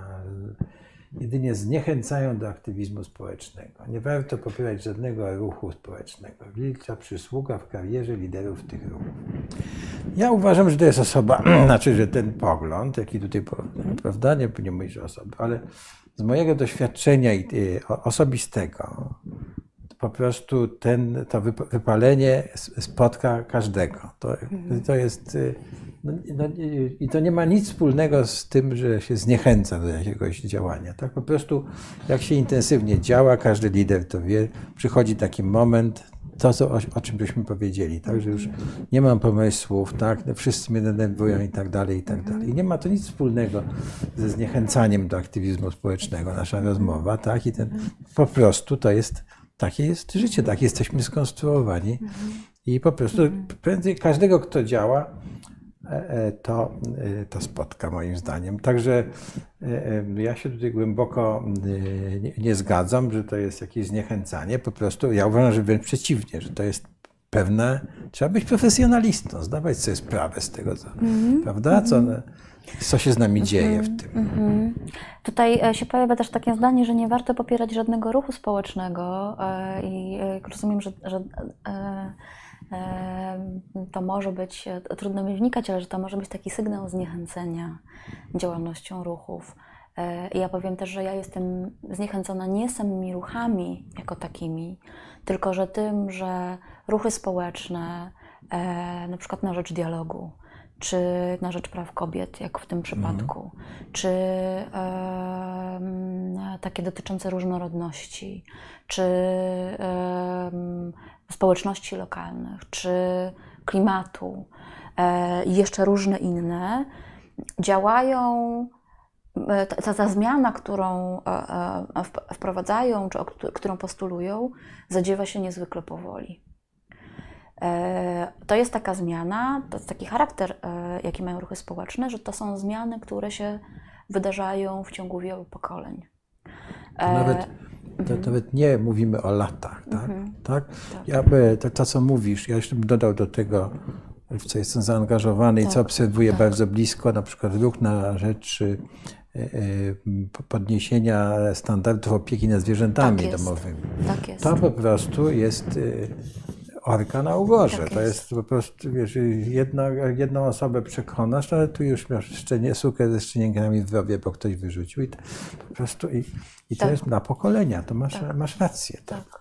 [SPEAKER 1] jedynie zniechęcają do aktywizmu społecznego. Nie warto popierać żadnego ruchu społecznego. Wielka przysługa w karierze liderów tych ruchów. Ja uważam, że to jest osoba, znaczy, że ten pogląd, jaki tutaj, prawda, nie, nie mówisz osoby, ale z mojego doświadczenia y, osobistego, po prostu ten, to wypalenie spotka każdego. To, mhm. to jest. Y, no, no, I to nie ma nic wspólnego z tym, że się zniechęca do jakiegoś działania. Tak po prostu, jak się intensywnie działa, każdy lider to wie, przychodzi taki moment, to, co, o, o czym byśmy powiedzieli, tak, że już nie mam pomysłów, tak, no, wszyscy mnie denerwują i tak dalej, i tak dalej. I nie ma to nic wspólnego ze zniechęcaniem do aktywizmu społecznego, nasza rozmowa, tak, i ten, po prostu to jest, takie jest życie, tak? Jesteśmy skonstruowani i po prostu prędzej każdego, kto działa, to, e, to spotka moim zdaniem. Także ja się tutaj głęboko nie, nie zgadzam, że to jest jakieś zniechęcanie. Po prostu ja uważam, że wręcz przeciwnie, że to jest pewne, trzeba być profesjonalistą, zdawać sobie sprawę z tego, co, mm -hmm. prawda? Co, Co się z nami dzieje w tym?
[SPEAKER 2] Mhm. Tutaj e, się pojawia też takie zdanie, że nie warto popierać żadnego ruchu społecznego e, i e, rozumiem, że, że to może być, trudno mi wnikać, ale że to może być taki sygnał zniechęcenia działalnością ruchów. Ja powiem też, że ja jestem zniechęcona nie samymi ruchami jako takimi, tylko że tym, że ruchy społeczne, na przykład na rzecz dialogu, czy na rzecz praw kobiet, jak w tym przypadku, mm. czy e, takie dotyczące różnorodności, czy e, społeczności lokalnych, czy klimatu e, i jeszcze różne inne, działają. E, ta, ta zmiana, którą e, wprowadzają, czy którą postulują, zadziewa się niezwykle powoli. To jest taka zmiana, to jest taki charakter, jaki mają ruchy społeczne, że to są zmiany, które się wydarzają w ciągu wielu pokoleń.
[SPEAKER 1] Nawet, mhm. nawet nie mówimy o latach, tak? Mhm. tak? tak. Ja, to, to, co mówisz, ja jeszcze bym dodał do tego, w co jestem zaangażowany tak. i co obserwuję tak. bardzo blisko, na przykład ruch na rzecz e, podniesienia standardów opieki nad zwierzętami tak domowymi. Tak jest. To po prostu jest orka na ugorze. Tak to jest. po prostu, wiesz, jedna, jedną osobę przekonasz, ale tu już masz szczenie, sukę ze szczeniękami w drobie, bo ktoś wyrzucił i to, po prostu i, i to tak. jest na pokolenia, to masz, tak. masz rację. Tak.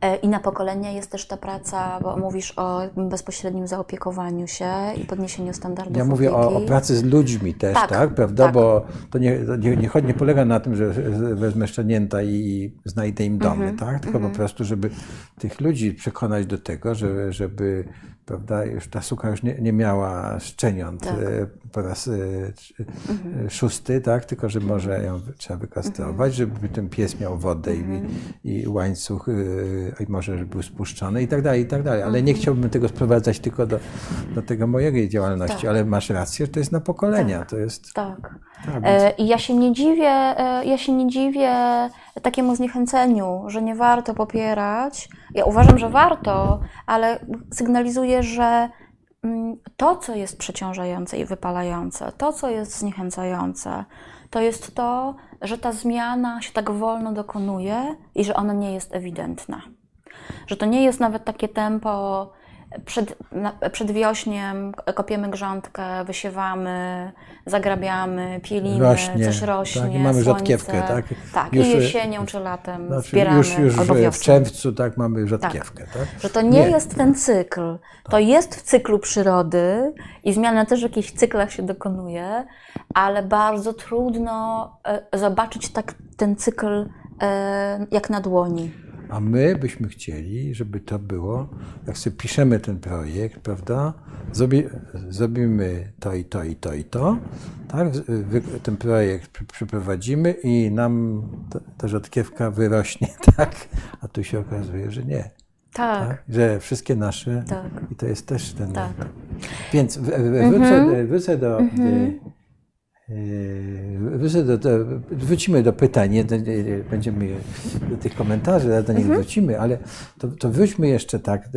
[SPEAKER 2] E, I na pokolenie jest też ta praca, bo mówisz o bezpośrednim zaopiekowaniu się i podniesieniu standardów.
[SPEAKER 1] Ja mówię o, o, pracy z ludźmi też, tak, tak prawda? Tak. Bo to nie, nie, nie, nie, polega na tym, że wezmę szczenięta i znajdę im domy, mm -hmm. tak? Tylko mm -hmm. po mhm. prostu, żeby tych ludzi przekonać do tego, żeby, żeby prawda, już ta suka już nie, nie miała szczeniąt tak. E, po raz e, mhm. szósty, tak, tylko że może ją trzeba wykastrować, mhm. żeby ten pies miał wodę mhm. i, i łańcuch i może był spuszczony i tak dalej, i tak dalej. Ale nie mhm. chciałbym tego sprowadzać tylko do, do tego mojej działalności, tak. ale masz rację, że to jest na pokolenia,
[SPEAKER 2] tak.
[SPEAKER 1] to jest...
[SPEAKER 2] Tak. tak więc... I ja się nie dziwię, ja się nie dziwię takiemu zniechęceniu, że nie warto popierać. Ja uważam, że warto, ale sygnalizuję, że mm, to, co jest przeciążające i wypalające, to, co jest zniechęcające, to jest to, że ta zmiana się tak wolno dokonuje i że ona nie jest ewidentna. Że to nie jest nawet takie tempo przed, przed wiośniem kopiemy grządkę, wysiewamy, zagrabiamy, pielimy, rośnie, coś rośnie, tak,
[SPEAKER 1] mamy słońce, rzadkiewkę, tak?
[SPEAKER 2] Tak, już, i jesienią czy latem znaczy, zbieramy
[SPEAKER 1] już, już albo w czerwcu tak mamy rzadkiewkę, tak? tak?
[SPEAKER 2] Że to nie, nie, jest ten cykl, to jest w cyklu przyrody i zmiana też w jakichś cyklach się dokonuje, ale bardzo trudno e, zobaczyć tak ten cykl e, jak na dłoni.
[SPEAKER 1] A my byśmy chcieli, żeby to było, jak sobie piszemy ten projekt, prawda? Zrobi, zrobimy to i to i to i to, tak? Ten projekt przeprowadzimy i nam ta, rzodkiewka wyrośnie, tak? A tu się okazuje, że nie.
[SPEAKER 2] Tak. tak?
[SPEAKER 1] Że wszystkie nasze. Tak. I to jest też ten. Tak. Więc wrócę, mhm. wrócę do. Mhm. Yy, do, do, wrócimy do pytań, będziemy do tych komentarzy, do nich mhm. wrócimy, ale to, to wróćmy jeszcze tak,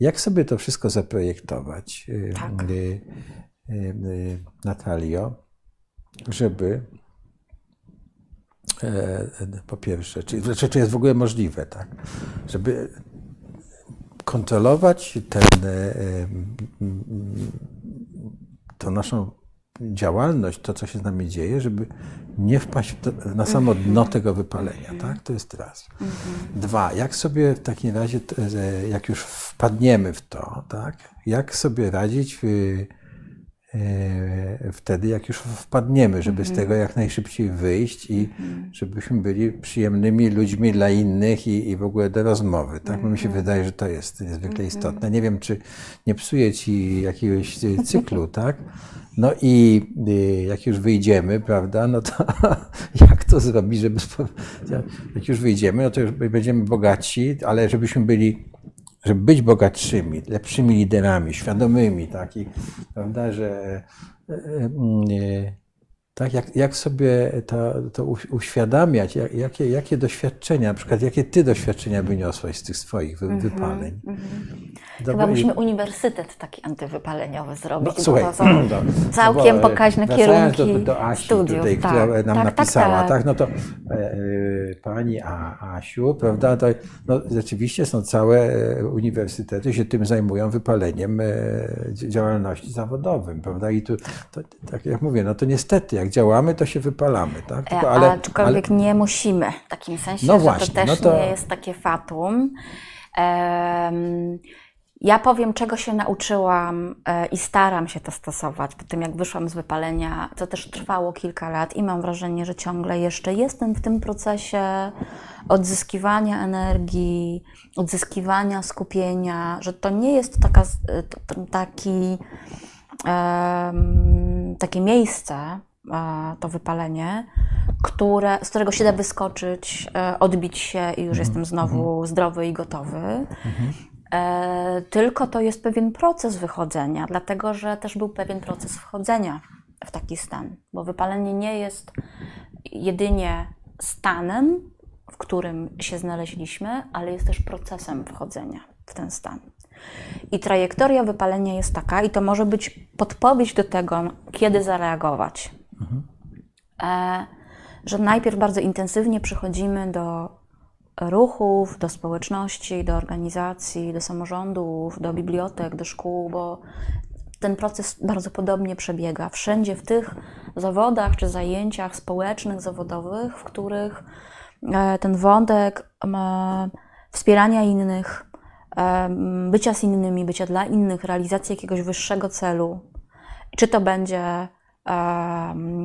[SPEAKER 1] jak sobie to wszystko zaprojektować, yy, tak. Yy, Natalio, żeby po pierwsze, czy, znaczy, czy jest w ogóle możliwe, tak, żeby kontrolować ten, tą naszą działalność, to co się z nami dzieje, żeby nie wpaść na samo mhm. dno tego wypalenia, tak? To jest raz. Mhm. Dwa, jak sobie w takim razie, jak już wpadniemy w to, tak? Jak sobie radzić w, e, wtedy, jak już wpadniemy, żeby z mhm. tego jak najszybciej wyjść i żebyśmy byli przyjemnymi ludźmi dla innych i, i w ogóle do rozmowy, tak? Bo mi się wydaje, że to jest niezwykle istotne. Nie wiem, czy nie psuje ci jakiegoś cyklu, tak? No i y, jak już wyjdziemy, prawda, no to jak to zrobić, żeby, jak już wyjdziemy, no to już będziemy bogaci, ale żebyśmy byli, żeby być bogatszymi, lepszymi liderami, świadomymi, tak, i, prawda, że y, y, tak, jak, jak sobie to, to uświadamiać, jak, jakie, jakie doświadczenia, na przykład jakie ty doświadczenia wyniosłaś z tych swoich mhm, wypaleń? Mm -hmm.
[SPEAKER 2] Chyba musimy uniwersytet taki antywypaleniowy zrobić.
[SPEAKER 1] No, słuchaj,
[SPEAKER 2] są całkiem no, pokaźne kierunki
[SPEAKER 1] do, do Asi
[SPEAKER 2] studiów.
[SPEAKER 1] Tutaj,
[SPEAKER 2] tak,
[SPEAKER 1] która nam
[SPEAKER 2] tak,
[SPEAKER 1] napisała,
[SPEAKER 2] tak,
[SPEAKER 1] tak, no to e, e, pani A, Asiu, prawda, to no, rzeczywiście są całe e, uniwersytety się tym zajmują wypaleniem e, działalności zawodowym, prawda, i tu, to, tak jak mówię, no to niestety, jak działamy, to się wypalamy, tak,
[SPEAKER 2] e, Tylko, ale, Aczkolwiek ale... nie musimy, w takim sensie, no właśnie, że to też no to... nie jest takie fatum. Um, ja powiem, czego się nauczyłam e, i staram się to stosować po tym, jak wyszłam z wypalenia. To też trwało kilka lat i mam wrażenie, że ciągle jeszcze jestem w tym procesie odzyskiwania energii, odzyskiwania skupienia, że to nie jest taka, taki, takie miejsce, e, to wypalenie, które, z którego się da wyskoczyć, e, odbić się i już mhm. jestem znowu mhm. zdrowy i gotowy. Mhm. E, tylko to jest pewien proces wychodzenia, dlatego że też był pewien proces wchodzenia w taki stan, bo wypalenie nie jest jedynie stanem, w którym się znaleźliśmy, ale jest też procesem wchodzenia w ten stan. I trajektoria wypalenia jest taka, i to może być podpowiedź do tego, kiedy zareagować. Mhm. Że najpierw bardzo intensywnie przychodzimy do ruchów, do społeczności, do organizacji, do samorządów, do bibliotek, do szkół, bo ten proces bardzo podobnie przebiega. Wszędzie w tych zawodach czy zajęciach społecznych, zawodowych, w których e, ten wątek wspierania innych, e, bycia z innymi, bycia dla innych, realizacji jakiegoś wyższego celu, czy to będzie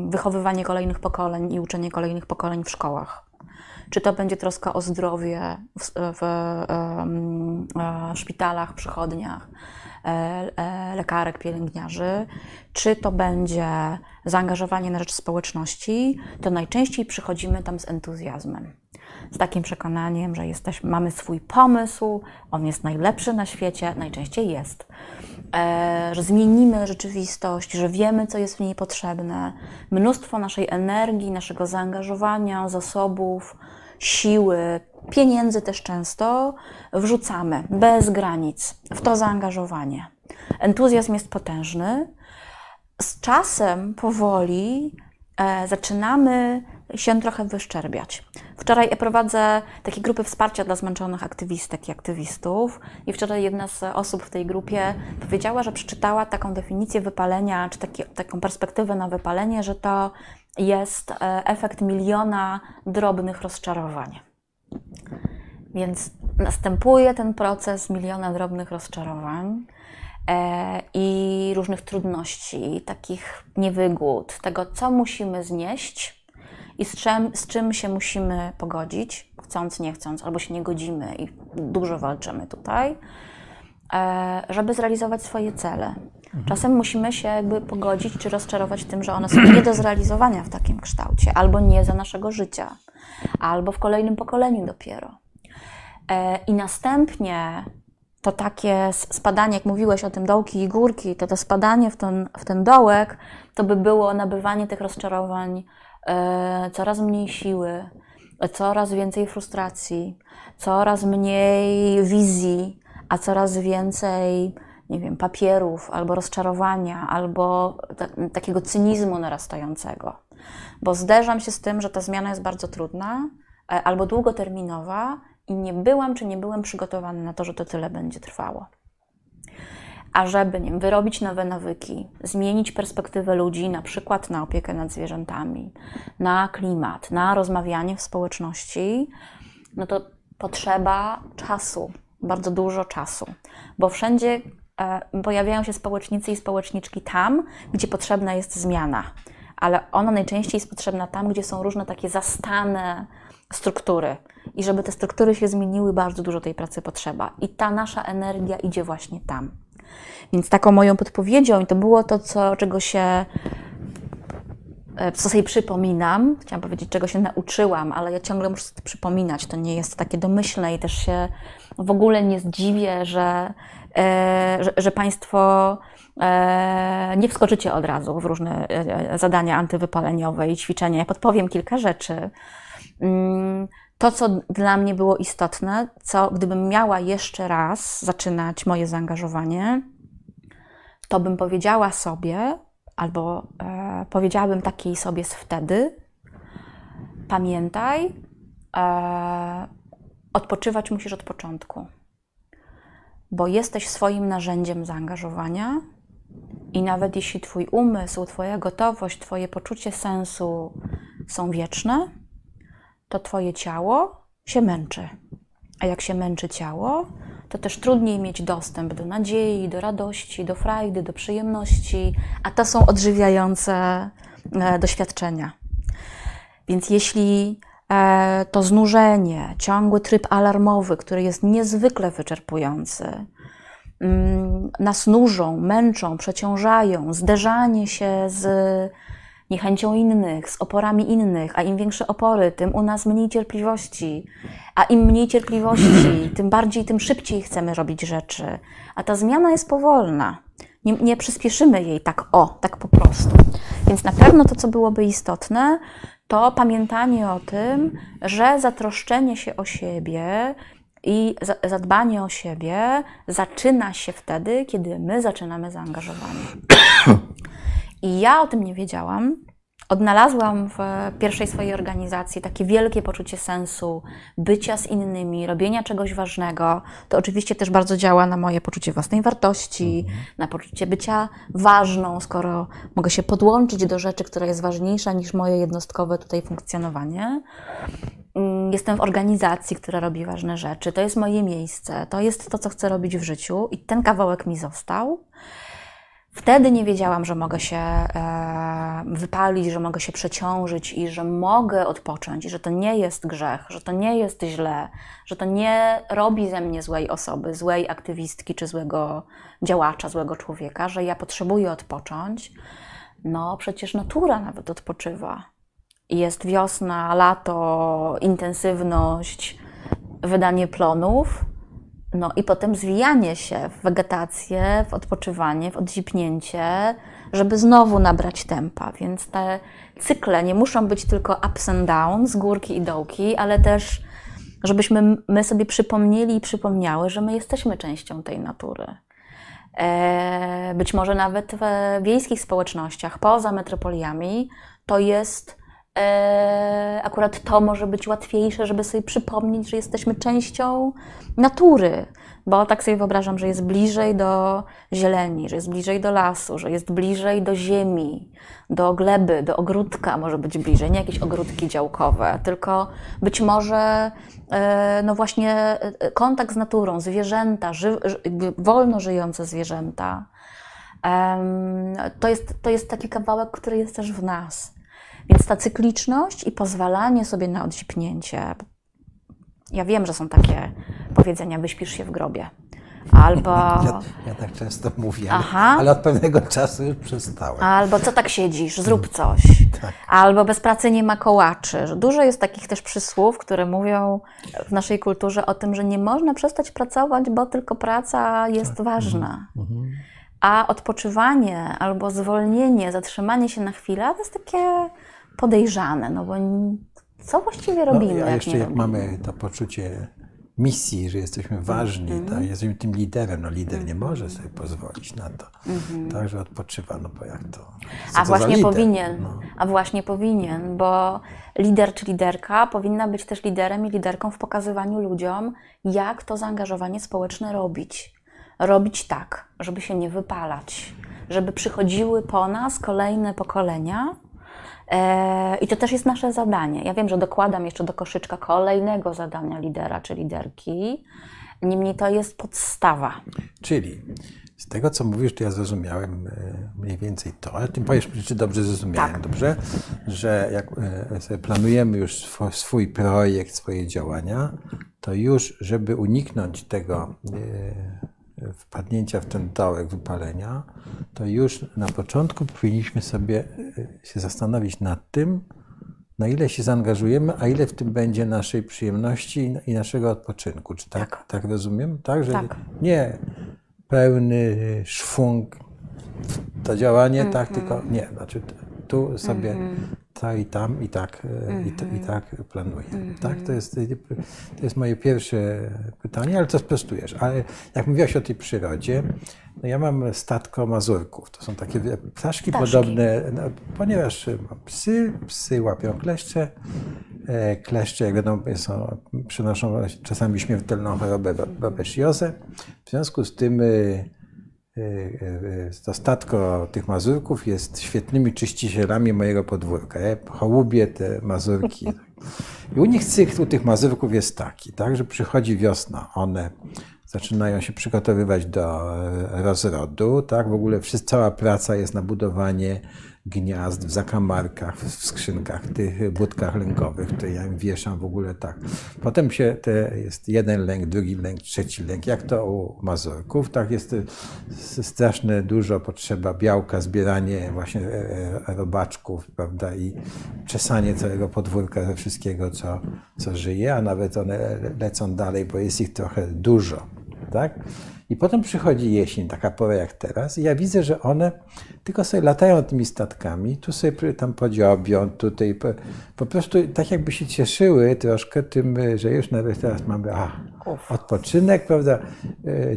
[SPEAKER 2] wychowywanie kolejnych pokoleń i uczenie kolejnych pokoleń w szkołach. Czy to będzie troska o zdrowie w, w e, szpitalach, przychodniach, e, e, lekarek, pielęgniarzy, czy to będzie zaangażowanie na rzecz społeczności, to najczęściej przychodzimy tam z entuzjazmem. Z takim przekonaniem, że jesteśmy, mamy swój pomysł, on jest najlepszy na świecie, najczęściej jest, że zmienimy rzeczywistość, że wiemy, co jest w niej potrzebne. Mnóstwo naszej energii, naszego zaangażowania, zasobów, siły, pieniędzy też często wrzucamy bez granic w to zaangażowanie. Entuzjazm jest potężny. Z czasem powoli e, zaczynamy się trochę wyszczerbiać. Wczoraj prowadzę takie grupy wsparcia dla zmęczonych aktywistek i aktywistów i wczoraj jedna z osób w tej grupie powiedziała, że przeczytała taką definicję wypalenia, czy taki, taką perspektywę na wypalenie, że to jest e, efekt miliona drobnych rozczarowań. Więc następuje ten proces miliona drobnych rozczarowań e, i różnych trudności, takich niewygód, tego, co musimy znieść i z czym, z czym się musimy pogodzić, chcąc, nie chcąc, albo się nie godzimy i dużo walczymy tutaj, e, żeby zrealizować swoje cele. Mhm. Czasem musimy się jakby pogodzić czy rozczarować tym, że one są nie do zrealizowania w takim kształcie, albo nie za naszego życia, albo w kolejnym pokoleniu dopiero. E, I następnie to takie spadanie, jak mówiłeś o tym dołki i górki, to to spadanie w ten, w ten dołek, to by było nabywanie tych rozczarowań coraz mniej siły, coraz więcej frustracji, coraz mniej wizji, a coraz więcej nie wiem, papierów, albo rozczarowania, albo takiego cynizmu narastającego. Bo zderzam się z tym, że ta zmiana jest bardzo trudna e, albo długoterminowa i nie byłam czy nie byłem przygotowany na to, że to tyle będzie trwało. A żeby nie wiem, wyrobić nowe nawyki, zmienić perspektywę ludzi, na przykład na opiekę nad zwierzętami, na klimat, na rozmawianie w społeczności, no to potrzeba czasu, bardzo dużo czasu, bo wszędzie E, pojawiają się społecznicy i społeczniczki tam, gdzie potrzebna jest zmiana, ale ona najczęściej jest potrzebna tam, gdzie są różne takie zastane struktury. I żeby te struktury się zmieniły, bardzo dużo tej pracy potrzeba. I ta nasza energia idzie właśnie tam. Więc taką moją podpowiedzią, i to było to, co, czego się e, co sobie przypominam, chciałam powiedzieć, czego się nauczyłam, ale ja ciągle muszę sobie przypominać. To nie jest takie domyślne i też się w ogóle nie zdziwię, że E, że, że Państwo e, nie wskoczycie od razu w różne zadania antywypaleniowe i ćwiczenia. Ja podpowiem kilka rzeczy. To, co dla mnie było istotne, co gdybym miała jeszcze raz zaczynać moje zaangażowanie, to bym powiedziała sobie, albo e, powiedziałabym takiej sobie z wtedy, pamiętaj, e, odpoczywać musisz od początku, bo jesteś swoim narzędziem zaangażowania i nawet jeśli Twój umysł, Twoja gotowość, Twoje poczucie sensu są wieczne, to Twoje ciało się męczy. A jak się męczy ciało, to też trudniej mieć dostęp do nadziei, do radości, do frajdy, do przyjemności, a to są odżywiające e, doświadczenia. Więc jeśli e, to znużenie, ciągły tryb alarmowy, który jest niezwykle wyczerpujący, mm, nas nużą, męczą, przeciążają, zderzanie się z niechęcią innych, z oporami innych, a im większe opory, tym u nas mniej cierpliwości, a im mniej cierpliwości, tym bardziej, tym szybciej chcemy robić rzeczy. A ta zmiana jest powolna. Nie, nie przyspieszymy jej tak o, tak po prostu. Więc na pewno to, co byłoby istotne, to pamiętanie o tym, że zatroszczenie się o siebie i zadbanie o siebie zaczyna się wtedy, kiedy my zaczynamy zaangażowanie. I ja o tym nie wiedziałam. Odnalazłam w pierwszej swojej organizacji takie wielkie poczucie sensu bycia z innymi, robienia czegoś ważnego. To oczywiście też bardzo działa na moje poczucie własnej wartości, mhm. na poczucie bycia ważną, skoro mogę się podłączyć do rzeczy, która jest ważniejsza niż moje jednostkowe tutaj funkcjonowanie. Mm, jestem w organizacji, która robi ważne rzeczy. To jest moje miejsce, to jest to, co chcę robić w życiu, i ten kawałek mi został. Wtedy nie wiedziałam, że mogę się e, wypalić, że mogę się przeciążyć i że mogę odpocząć, że to nie jest grzech, że to nie jest źle, że to nie robi ze mnie złej osoby, złej aktywistki czy złego działacza, złego człowieka, że ja potrzebuję odpocząć. No, przecież natura nawet odpoczywa. Jest wiosna, lato, intensywność, wydanie plonów no i potem zwijanie się w wegetację, w odpoczywanie, w odzipnięcie, żeby znowu nabrać tempa. Więc te cykle nie muszą być tylko ups and downs, górki i dołki, ale też żebyśmy my sobie przypomnieli i przypomniały, że my jesteśmy częścią tej natury. E, być może nawet w wiejskich społecznościach, poza metropoliami, to jest akurat to może być łatwiejsze, żeby sobie przypomnieć, że jesteśmy częścią natury, bo tak sobie wyobrażam, że jest bliżej do zieleni, że jest bliżej do lasu, że jest bliżej do ziemi, do gleby, do ogródka może być bliżej, nie jakieś ogródki działkowe, tylko być może e, no właśnie e, kontakt z naturą, zwierzęta, wolno żyjące zwierzęta. To jest, to jest taki kawałek, który jest też w nas. Więc ta cykliczność i pozwalanie sobie na odzipnięcie. Ja wiem, że są takie powiedzenia, wyśpisz się w grobie. Albo.
[SPEAKER 1] Ja, ja tak często mówię, Aha. ale od pewnego czasu już przestałem.
[SPEAKER 2] Albo co tak siedzisz, zrób coś. Tak. Albo bez pracy nie ma kołaczy. Dużo jest takich też przysłów, które mówią w naszej kulturze o tym, że nie można przestać pracować, bo tylko praca jest tak. ważna. Mhm. Mhm. A odpoczywanie albo zwolnienie, zatrzymanie się na chwilę to jest takie podejrzane, no bo co właściwie no, robimy?
[SPEAKER 1] No, a jeszcze jak mamy to poczucie misji, że jesteśmy ważni, mm tak? jesteśmy tym liderem. No lider mm nie może sobie pozwolić na to, mm -hmm. tak, że odpoczywa, no bo jak to...
[SPEAKER 2] A to właśnie powinien, no. a właśnie powinien, bo lider czy liderka powinna być też liderem i liderką w pokazywaniu ludziom, jak to zaangażowanie społeczne robić. Robić tak, żeby się nie wypalać, żeby przychodziły po nas kolejne pokolenia, E, I to też jest nasze zadanie. Ja wiem, że dokładam jeszcze do koszyczka kolejnego zadania lidera czy liderki, niemniej to jest podstawa.
[SPEAKER 1] Czyli z tego, co mówisz, to ja zrozumiałem e, mniej więcej to, ale ty powiesz, czy dobrze zrozumiałem, tak. dobrze? Że jak e, planujemy już swój projekt, swoje działania, to już, żeby uniknąć tego wpadnięcia w ten dołek wypalenia, to już na początku powinniśmy sobie e, się zastanowić nad tym, na ile się zaangażujemy, a ile w tym będzie naszej przyjemności i naszego odpoczynku. Czy tak, tak. tak rozumiem? Tak, że tak. nie pełny szwung to działanie, mm -hmm. tak, tylko nie. Znaczy tu sobie mm -hmm. Lata i tam i tak, i, to, i tak planuję. Tak, to jest, to jest moje pierwsze pytanie, ale to sprostujesz. Ale jak mówiłaś o tej przyrodzie, no ja mam statko mazurków. To są takie ptaszki,
[SPEAKER 2] Ptaszki.
[SPEAKER 1] podobne, no, ponieważ mam psy, psy łapią kleszcze, e, kleszcze, jak wiadomo, są, przynoszą czasami śmiertelną chorobę babesiozę. W związku z tym e, to statko tych mazurków jest świetnymi czyścicielami mojego podwórka. Ja hołubię te mazurki. I u nich cykl tych mazurków jest taki, tak, że przychodzi wiosna, one zaczynają się przygotowywać do rozrodu, tak, w ogóle cała praca jest na budowanie gniazd w zakamarkach, w skrzynkach, tych budkach lękowych, które ja im wieszam w ogóle tak. Potem się te, jest jeden lęk, drugi lęk, trzeci lęk, jak to u mazurków, tak jest straszne dużo potrzeba białka, zbieranie właśnie robaczków, prawda, i czesanie całego podwórka ze wszystkiego, co, co żyje, a nawet one lecą dalej, bo jest ich trochę dużo, tak? I potem przychodzi jesień, taka pora jak teraz, i ja widzę, że one tylko sobie latają tymi statkami, tu sobie tam podziobią, tutaj po, po prostu tak jakby się cieszyły troszkę tym, że już nawet teraz mamy a, odpoczynek, prawda?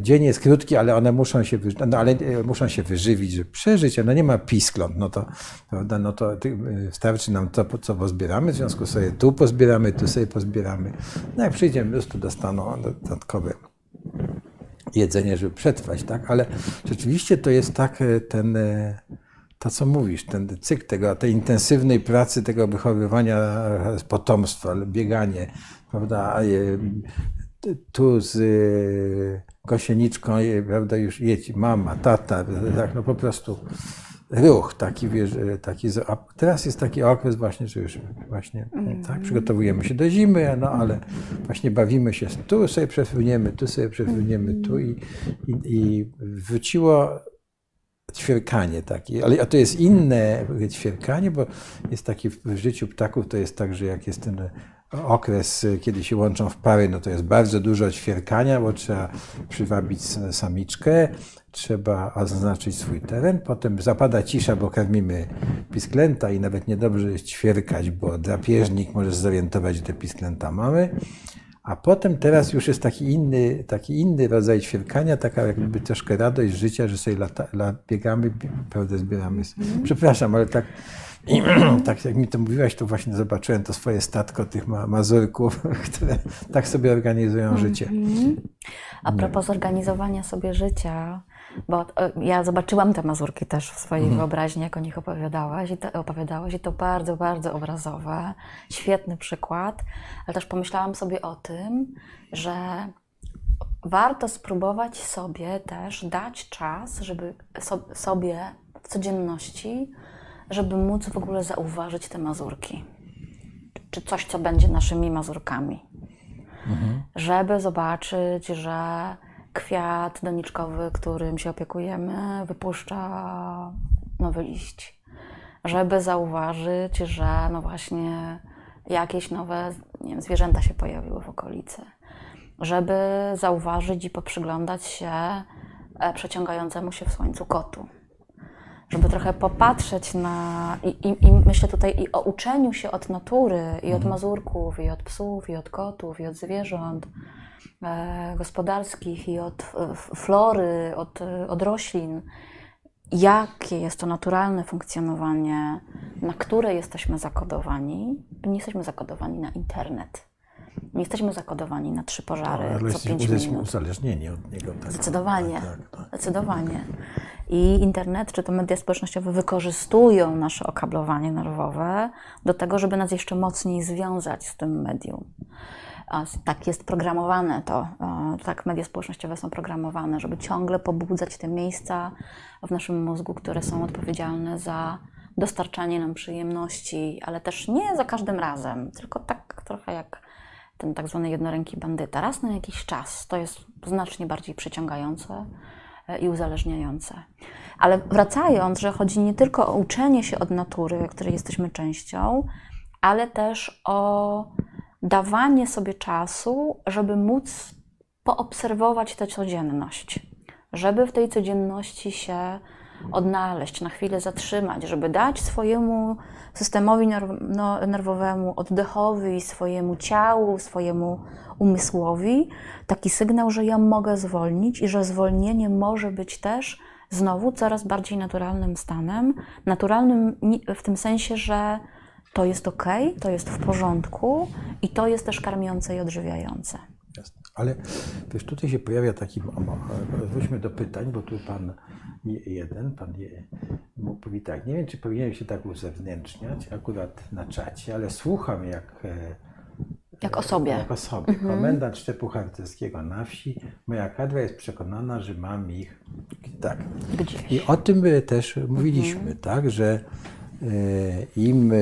[SPEAKER 1] Dzień jest krótki, ale one muszą się, no, ale muszą się wyżywić, żeby przeżyć, no nie ma piskląt, no to, prawda, no to starczy nam to, co pozbieramy, w związku sobie tu pozbieramy, tu sobie pozbieramy. No jak przyjdziemy, po prostu dostaną dodatkowe jedzenie, żeby przetrwać, tak? Ale rzeczywiście to jest tak ten, to co mówisz, ten cykl tego, tej intensywnej pracy, tego wychowywania potomstwa, bieganie, prawda? Tu z gosieniczką, prawda, już jedź, mama, tata, tak, no po prostu ruch taki, wiesz, taki, a teraz jest taki okres właśnie, że już właśnie mm. tak, przygotowujemy się do zimy, no ale właśnie bawimy się, tu sobie przefruniemy, tu sobie przefruniemy, tu i, i, i wróciło ćwierkanie takie, ale a to jest inne ćwierkanie, bo jest taki w życiu ptaków, to jest tak, że jak jest ten okres, kiedy się łączą w pary, no to jest bardzo dużo ćwierkania, bo trzeba przywabić samiczkę, trzeba oznaczyć swój teren, potem zapada cisza, bo karmimy pisklęta i nawet niedobrze jest ćwierkać, bo drapieżnik może zorientować, że te pisklęta mamy. A potem teraz już jest taki inny, taki inny rodzaj ćwierkania, taka jakby troszkę radość życia, że sobie lata, lat, biegamy, prawda, zbieramy. Mm. Przepraszam, ale tak, i, tak jak mi to mówiłaś, to właśnie zobaczyłem to swoje statko tych ma mazurków, które tak sobie organizują -hmm. życie.
[SPEAKER 2] A propos zorganizowania sobie życia, bo e, ja zobaczyłam te mazurki też w swojej mhm. wyobraźni, jak o nich opowiadałaś i, to, opowiadałaś i to bardzo, bardzo obrazowe. Świetny przykład, ale też pomyślałam sobie o tym, że warto spróbować sobie też dać czas, żeby so, sobie w codzienności, żeby móc w ogóle zauważyć te mazurki. Czy coś, co będzie naszymi mazurkami. Mhm. Żeby zobaczyć, że kwiat doniczkowy, którym się opiekujemy, wypuszcza nowy liść. Żeby zauważyć, że no właśnie jakieś nowe nie wiem, zwierzęta się pojawiły w okolicy. Żeby zauważyć i poprzyglądać się e, przeciągającemu się w słońcu kotu. Żeby trochę popatrzeć na. I, i, I, myślę tutaj i o uczeniu się od natury, i od mhm. mazurków, i od psów, i od kotów, i od zwierząt gospodarskich i od flory, od, od roślin, jakie jest to naturalne funkcjonowanie, na które jesteśmy zakodowani. Nie jesteśmy zakodowani na internet. Nie jesteśmy zakodowani na trzy pożary
[SPEAKER 1] no,
[SPEAKER 2] co pięć minut.
[SPEAKER 1] uzależnieni od niego.
[SPEAKER 2] Tak, zdecydowanie, tak, tak, tak. zdecydowanie. I internet czy to media społecznościowe wykorzystują nasze okablowanie nerwowe do tego, żeby nas jeszcze mocniej związać z tym medium tak jest programowane to, tak media społecznościowe są programowane, żeby ciągle pobudzać te miejsca w naszym mózgu, które są odpowiedzialne za dostarczanie nam przyjemności, ale też nie za każdym razem, tylko tak trochę jak ten tak zwany jednoręki bandyta. Raz na jakiś czas to jest znacznie bardziej przyciągające e, i uzależniające. Ale wracając, że chodzi nie tylko o uczenie się od natury, której jesteśmy częścią, ale też o dawanie sobie czasu, żeby móc poobserwować tę codzienność, żeby w tej codzienności się odnaleźć, na chwilę zatrzymać, żeby dać swojemu systemowi no, nerwowemu, oddechowi, swojemu ciału, swojemu umysłowi taki sygnał, że ja mogę zwolnić i że zwolnienie może być też znowu coraz bardziej naturalnym stanem. Naturalnym w tym sensie, że to jest ok, to jest w porządku i to jest też karmiące i odżywiające.
[SPEAKER 1] Jasne. Ale też tutaj się pojawia taki, wróćmy do pytań, bo tu pan jeden, pan mówi tak, nie wiem, czy powinienem się tak uzewnętrzniać akurat na czacie, ale słucham jak e,
[SPEAKER 2] jak o sobie.
[SPEAKER 1] Jak o sobie. Mhm. Komendant szczepu harcerskiego na wsi. Moja kadra jest przekonana, że mam ich tak.
[SPEAKER 2] Gdzieś.
[SPEAKER 1] I o tym też mówiliśmy, mhm. tak, że e, im. E,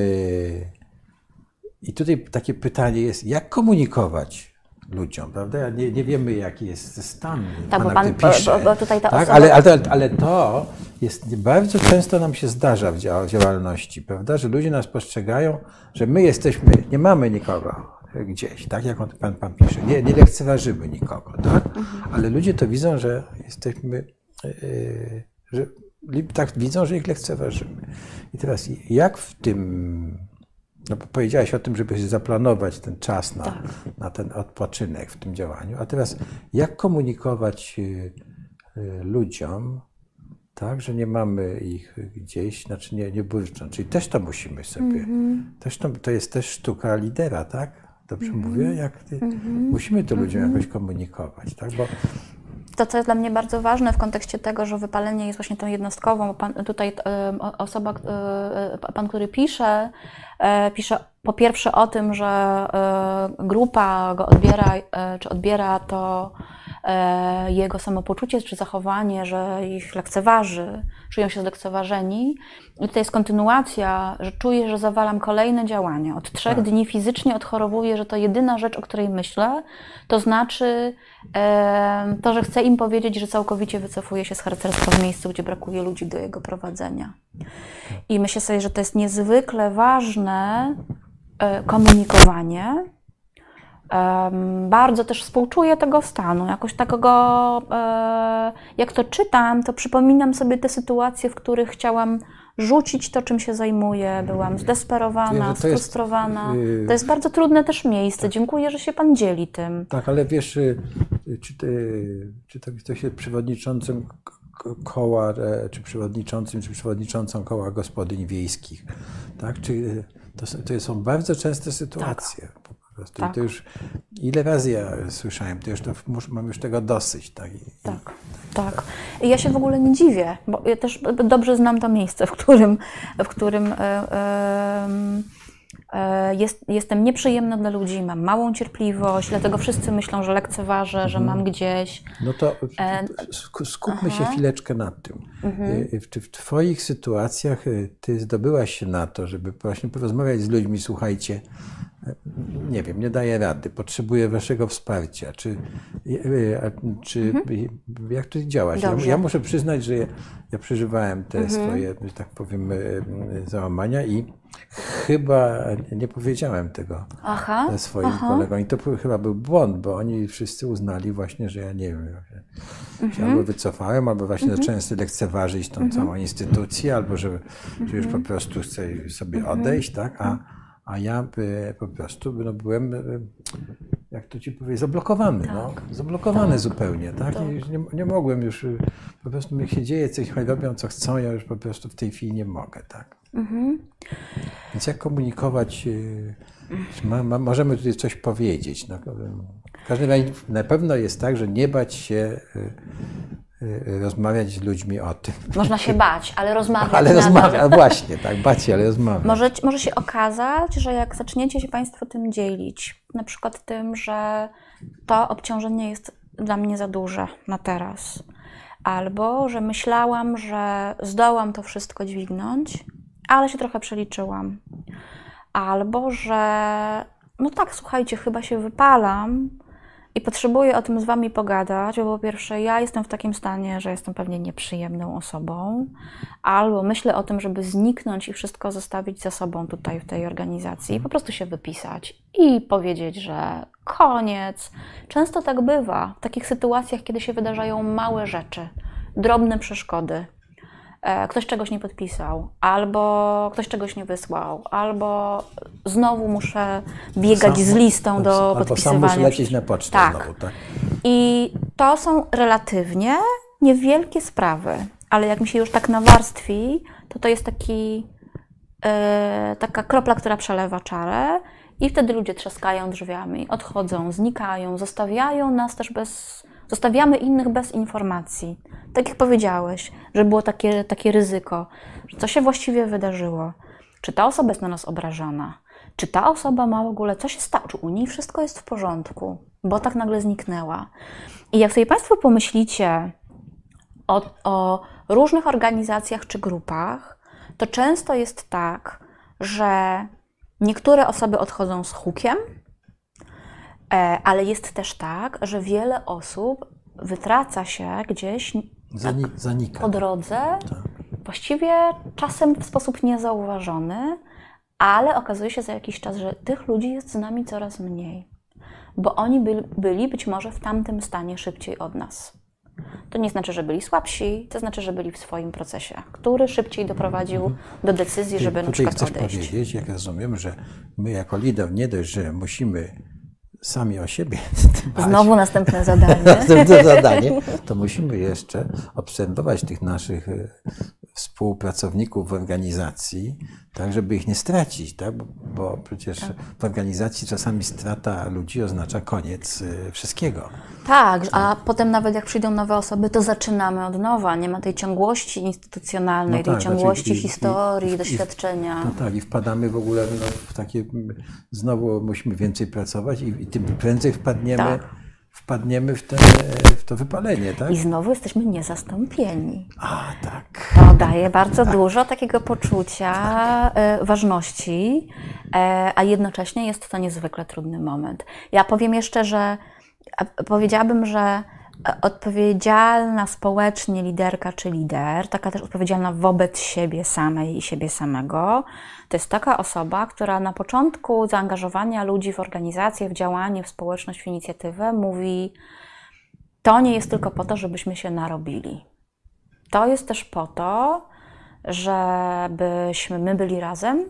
[SPEAKER 1] I tutaj takie pytanie jest, jak komunikować ludziom, prawda? Nie, nie wiemy, jaki jest stan tak, bo pan, pisze, bo, bo tutaj ta tak? osoba... ale, ale, ale to jest, bardzo często nam się zdarza w działalności, prawda? Że ludzie nas postrzegają, że my jesteśmy, nie mamy nikogo gdzieś, tak jak pan, pan pisze. Nie, nie lekceważymy nikogo, tak? Mhm. Ale ludzie to widzą, że jesteśmy, yy, że tak widzą, że ich lekceważymy. I teraz jak w tym, no powiedziałaś o tym, żeby zaplanować ten czas na, tak. na ten odpoczynek w tym działaniu, a teraz jak komunikować yy, ludziom, tak, że nie mamy ich gdzieś, znaczy nie, nie burczą. Czyli też to musimy sobie, mm -hmm. też to, to jest też sztuka lidera, tak? Dobrze mm -hmm. mówię? Jak ty, mm -hmm. Musimy to ludziom -hmm. jakoś komunikować, tak? Bo
[SPEAKER 2] to, co jest dla mnie bardzo ważne w kontekście tego, że wypalenie jest właśnie tą jednostkową, pan, tutaj y, osoba, y, pan, który pisze, pisze po pierwsze o tym, że grupa go odbiera, czy odbiera to E, jego samopoczucie czy zachowanie, że ich lekceważy, czują się zlekceważeni. I to jest kontynuacja, że czuję, że zawalam kolejne działania. Od trzech tak. dni fizycznie odchorowuję, że to jedyna rzecz, o której myślę, to znaczy e, to, że chcę im powiedzieć, że całkowicie wycofuję się z harcerstwa w miejscu, gdzie brakuje ludzi do jego prowadzenia. I myślę sobie, że to jest niezwykle ważne e, komunikowanie, bardzo też współczuję tego stanu. Jakoś takiego, e, jak to czytam, to przypominam sobie te sytuacje, w których chciałam rzucić to, czym się zajmuję. Byłam zdesperowana, to sfrustrowana. Jest, to jest bardzo trudne też miejsce. Tak. Dziękuję, że się Pan dzieli tym.
[SPEAKER 1] Tak, ale wiesz, y, czy, ty, czy to, to się przewodniczącym koła, e, czy przewodniczącym, czy przewodniczącą koła gospodyń wiejskich, tak? Czy to, to są bardzo częste sytuacje. Tak prostu. Tak. I to już ile razy ja słyszałem, to już to, mam już tego dosyć. Tak,
[SPEAKER 2] tak, tak. I ja się w ogóle nie dziwię, bo ja też dobrze znam to miejsce, w którym, w którym e, e, jest, jestem nieprzyjemna dla ludzi, mam małą cierpliwość, dlatego wszyscy myślą, że lekceważę, że mam mhm. gdzieś.
[SPEAKER 1] No to e, skupmy Aha. się chwileczkę nad tym. Mhm. Czy w Twoich sytuacjach Ty zdobyłaś się na to, żeby właśnie porozmawiać z ludźmi, słuchajcie, nie wiem, nie daję rady, potrzebuję waszego wsparcia. Czy, e, czy mhm. jak to działa? Ja, ja, muszę przyznać, że ja, ja przeżywałem te mhm. swoje, że tak powiem, e, załamania i chyba nie powiedziałem tego aha, swoim aha. kolegom. I to chyba był błąd, bo oni wszyscy uznali właśnie, że ja nie wiem, że mhm. albo wycofałem, albo właśnie mhm. zacząłem sobie lekceważyć tą mhm. całą instytucję, albo że, że już po mhm. prostu chcę sobie mhm. odejść, tak? A, a ja po prostu no, byłem, jak to ci powiedzieć, zablokowany, no. tak. no, zablokowany tak. zupełnie, tak? tak. Nie, nie mogłem już, po prostu niech się dzieje, coś robią, co chcą, ja już po prostu w tej chwili nie mogę, tak? Mhm. Więc jak komunikować, ma, ma, możemy tutaj coś powiedzieć. No, w każdym razie na pewno jest tak, że nie bać się rozmawiać z ludźmi o tym.
[SPEAKER 2] Można się bać, ale rozmawiać.
[SPEAKER 1] Ale rozmawiać, właśnie, tak, bać się, ale rozmawiać.
[SPEAKER 2] Może, może się okazać, że jak zaczniecie się Państwo tym dzielić, na przykład tym, że to obciążenie jest dla mnie za duże na teraz, albo że myślałam, że zdołam to wszystko dźwignąć, ale się trochę przeliczyłam, albo że no tak, słuchajcie, chyba się wypalam, i potrzebuję o tym z Wami pogadać, bo po pierwsze, ja jestem w takim stanie, że jestem pewnie nieprzyjemną osobą, albo myślę o tym, żeby zniknąć i wszystko zostawić za sobą tutaj w tej organizacji, po prostu się wypisać i powiedzieć, że koniec. Często tak bywa w takich sytuacjach, kiedy się wydarzają małe rzeczy, drobne przeszkody. E, ktoś czegoś nie podpisał, albo ktoś czegoś nie wysłał, albo znowu muszę biegać
[SPEAKER 1] Sam-
[SPEAKER 2] z listą do
[SPEAKER 1] albo sam
[SPEAKER 2] podpisywania.
[SPEAKER 1] musi lecieć na pocztę
[SPEAKER 2] Tak.
[SPEAKER 1] znowu, tak?
[SPEAKER 2] I to są relatywnie niewielkie sprawy, ale jak mi się już tak nawarstwi, to to jest taki, e, taka kropla, która przelewa czarę i wtedy ludzie trzaskają drzwiami, odchodzą, znikają, zostawiają nas też bez, zostawiamy innych bez informacji. Tak jak powiedziałeś, że było takie, takie ryzyko, że co się właściwie wydarzyło, czy ta osoba jest na nas obrażona, czy ta osoba ma w ogóle, co się stało, czy u niej wszystko jest w porządku, bo tak nagle zniknęła. I jak sobie Państwo pomyślicie o, o różnych organizacjach czy grupach, to często jest tak, że niektóre osoby odchodzą z hukiem, ale jest też tak, że wiele osób wytraca się gdzieś
[SPEAKER 1] Zani- zanika.
[SPEAKER 2] po drodze,
[SPEAKER 1] Tak.
[SPEAKER 2] właściwie czasem w sposób niezauważony, ale okazuje się za jakiś czas, że tych ludzi jest z nami coraz mniej, bo oni byli, byli być może w tamtym stanie szybciej od nas. To nie znaczy, że byli słabsi, to znaczy, że byli w swoim procesie, który szybciej doprowadził do decyzji, żeby na przykład
[SPEAKER 1] chcesz
[SPEAKER 2] odejść.
[SPEAKER 1] powiedzieć, jak rozumiem, że my jako lider nie dość, że musimy sami o siebie dbać,
[SPEAKER 2] Znowu następne zadanie.
[SPEAKER 1] następne zadanie, to musimy jeszcze obserwować tych naszych e, współpracowników w organizacji, tak, żeby ich nie stracić, tak? bo, bo przecież w organizacji czasami strata ludzi oznacza koniec e, wszystkiego.
[SPEAKER 2] Tak, a potem nawet jak przyjdą nowe osoby, to zaczynamy od nowa. Nie ma tej ciągłości instytucjonalnej,
[SPEAKER 1] No
[SPEAKER 2] tej
[SPEAKER 1] tak, znaczy
[SPEAKER 2] ciągłości
[SPEAKER 1] i- i-
[SPEAKER 2] historii,
[SPEAKER 1] i- i-
[SPEAKER 2] doświadczenia.
[SPEAKER 1] No tak, i wpadamy w ogóle no, w takie, znowu musimy więcej pracować i, i tym prędzej wpadniemy,
[SPEAKER 2] Tak.
[SPEAKER 1] wpadniemy w, te, w to wypalenie, tak?
[SPEAKER 2] I znowu jesteśmy niezastąpieni.
[SPEAKER 1] A, tak.
[SPEAKER 2] To daje bardzo dużo takiego poczucia e, ważności, e, a jednocześnie jest to niezwykle trudny moment. Ja powiem jeszcze, że powiedziałabym, że e, odpowiedzialna społecznie liderka czy lider, taka też odpowiedzialna wobec siebie samej i siebie samego, to jest taka osoba, która na początku zaangażowania ludzi w organizację, w działanie, w społeczność, w inicjatywę mówi: To nie jest tylko po to, żebyśmy się narobili. To jest też po to, żebyśmy my byli razem,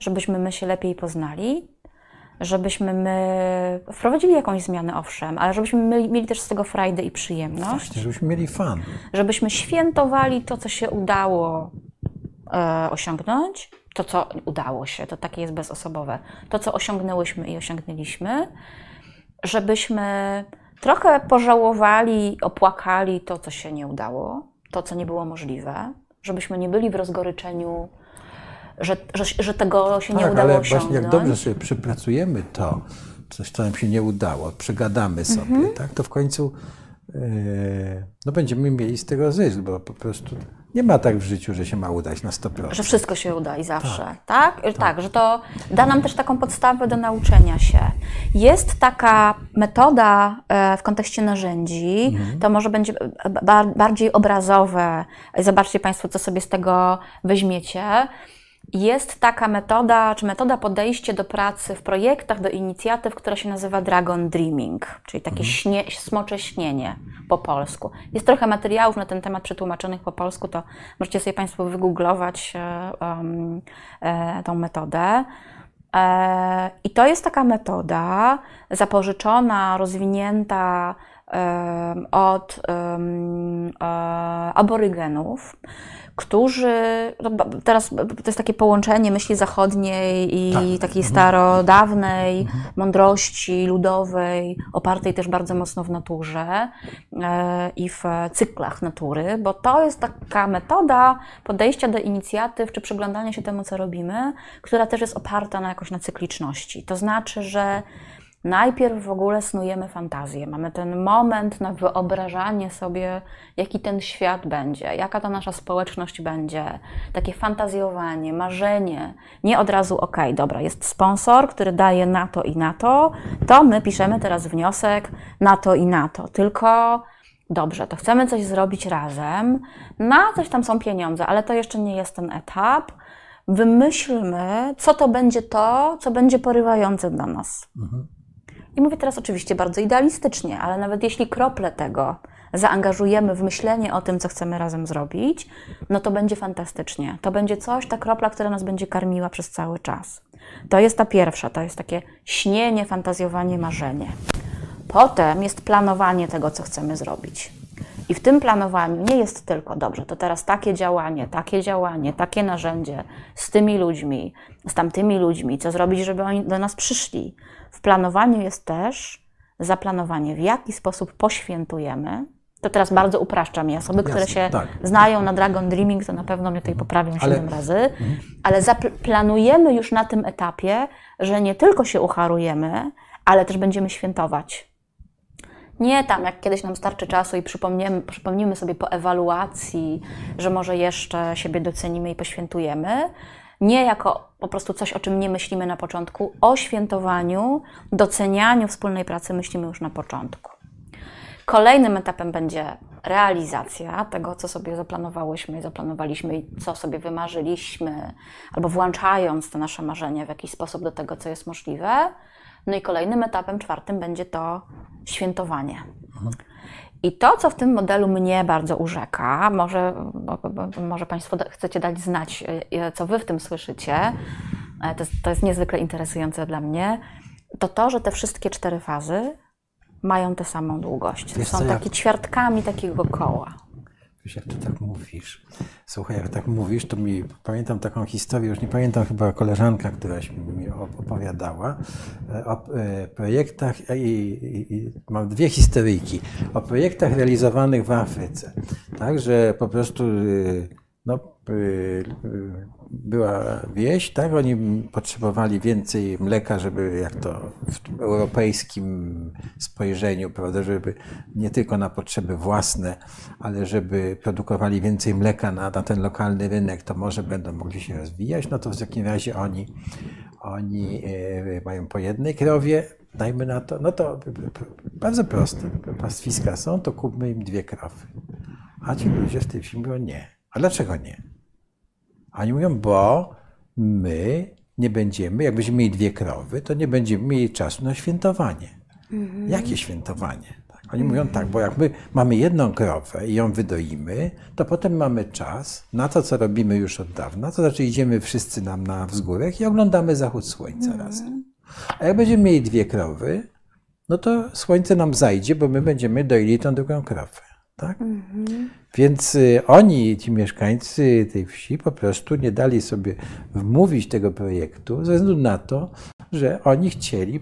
[SPEAKER 2] żebyśmy my się lepiej poznali, żebyśmy my wprowadzili jakąś zmianę, owszem, ale żebyśmy my mieli też z tego frajdę i przyjemność,
[SPEAKER 1] Właśnie, żebyśmy mieli fan.
[SPEAKER 2] żebyśmy świętowali to, co się udało e, osiągnąć, to, co udało się, to takie jest bezosobowe, to, co osiągnęłyśmy i osiągnęliśmy, żebyśmy trochę pożałowali, opłakali to, co się nie udało, to, co nie było możliwe, żebyśmy nie byli w rozgoryczeniu, że, że, że tego się nie
[SPEAKER 1] tak,
[SPEAKER 2] udało
[SPEAKER 1] ale
[SPEAKER 2] osiągnąć.
[SPEAKER 1] właśnie jak dobrze sobie przypracujemy to, coś, co nam się nie udało, przegadamy sobie,
[SPEAKER 2] Mhm.
[SPEAKER 1] tak, to w końcu e, no będziemy mieli z tego zysk, bo po prostu nie ma tak w życiu, że się ma udać na 100%.
[SPEAKER 2] Że wszystko się uda i zawsze, tak? Tak, że to da nam też taką podstawę do nauczenia się. Jest taka metoda e, w kontekście narzędzi, to może będzie ba- bardziej obrazowe. Zobaczcie Państwo, co sobie z tego weźmiecie. Jest taka metoda, czy metoda podejście do pracy w projektach, do inicjatyw, która się nazywa Dragon Dreaming, czyli takie śnie, smocze śnienie po polsku. Jest trochę materiałów na ten temat przetłumaczonych po polsku, to możecie sobie Państwo wygooglować e, em, e, tą metodę. E, I to jest taka metoda zapożyczona, rozwinięta em, od e, aborygenów, którzy, no, teraz to jest takie połączenie myśli zachodniej i
[SPEAKER 1] Tak.
[SPEAKER 2] takiej starodawnej mądrości ludowej, opartej też bardzo mocno w naturze e, i w cyklach natury, bo to jest taka metoda podejścia do inicjatyw czy przyglądania się temu, co robimy, która też jest oparta na jakoś na cykliczności. To znaczy, że Najpierw w ogóle snujemy fantazję. Mamy ten moment na wyobrażanie sobie, jaki ten świat będzie, jaka ta nasza społeczność będzie. Takie fantazjowanie, marzenie. Nie od razu, ok, dobra, jest sponsor, który daje na to i na to, to my piszemy teraz wniosek na to i na to. Tylko dobrze, to chcemy coś zrobić razem, na coś tam są pieniądze, ale to jeszcze nie jest ten etap. Wymyślmy, co to będzie to, co będzie porywające dla nas. I mówię teraz oczywiście bardzo idealistycznie, ale nawet jeśli krople tego zaangażujemy w myślenie o tym, co chcemy razem zrobić, no to będzie fantastycznie. To będzie coś, ta kropla, która nas będzie karmiła przez cały czas. To jest ta pierwsza, to jest takie śnienie, fantazjowanie, marzenie. Potem jest planowanie tego, co chcemy zrobić. I w tym planowaniu nie jest tylko dobrze, to teraz takie działanie, takie działanie, takie narzędzie z tymi ludźmi, z tamtymi ludźmi, co zrobić, żeby oni do nas przyszli. Planowaniu jest też zaplanowanie, w jaki sposób poświętujemy. To teraz bardzo upraszczam. I osoby, które się
[SPEAKER 1] tak.
[SPEAKER 2] znają na Dragon Dreaming, to na pewno mnie tutaj poprawią
[SPEAKER 1] Ale-
[SPEAKER 2] siedem razy. Ale zaplanujemy już na tym etapie, że nie tylko się ucharujemy, ale też będziemy świętować. Nie tam, jak kiedyś nam starczy czasu i przypomniemy, przypomnimy sobie po ewaluacji, że może jeszcze siebie docenimy i poświętujemy. Nie jako po prostu coś, o czym nie myślimy na początku. O świętowaniu, docenianiu wspólnej pracy myślimy już na początku. Kolejnym etapem będzie realizacja tego, co sobie zaplanowałyśmy zaplanowaliśmy i co sobie wymarzyliśmy, albo włączając te nasze marzenia w jakiś sposób do tego, co jest możliwe. No i kolejnym etapem, czwartym, będzie to świętowanie. I to, co w tym modelu mnie bardzo urzeka, może, może Państwo chcecie dać znać, e, co Wy w tym słyszycie, e, to jest, to jest niezwykle interesujące dla mnie, to to, że te wszystkie cztery fazy mają tę samą długość.
[SPEAKER 1] Wiesz
[SPEAKER 2] są
[SPEAKER 1] co, ja-
[SPEAKER 2] takie ćwiartkami takiego koła.
[SPEAKER 1] Wiesz, jak ty tak mówisz. Słuchaj, jak tak mówisz, to mi pamiętam taką historię, już nie pamiętam chyba koleżanka, któraś mi op- opowiadała e, o e, projektach i, i, i mam dwie historyjki o projektach realizowanych w Afryce. Tak, że po prostu y, no, y, y, była wieś, tak, oni potrzebowali więcej mleka, żeby jak to w tym europejskim spojrzeniu, prawda, żeby nie tylko na potrzeby własne, ale żeby produkowali więcej mleka na, na ten lokalny rynek, to może będą mogli się rozwijać, no to w takim razie oni, oni e, mają po jednej krowie, dajmy na to, no to bardzo proste, pastwiska są, to kupmy im dwie krowy. A ci ludzie z tej wsi mówią nie. A dlaczego nie? Oni mówią, bo my nie będziemy, jak będziemy mieli dwie krowy, to nie będziemy mieli czasu na świętowanie. Jakie świętowanie? Tak. Oni mówią tak, bo jak my mamy jedną krowę i ją wydoimy, to potem mamy czas na to, co robimy już od dawna, to znaczy idziemy wszyscy nam na wzgórek i oglądamy zachód słońca razem. A jak będziemy mieli dwie krowy, no to słońce nam zajdzie, bo my będziemy doili tą drugą krowę. Tak? Więc y, oni, ci mieszkańcy tej wsi, po prostu nie dali sobie wmówić tego projektu ze względu na to, że oni chcieli,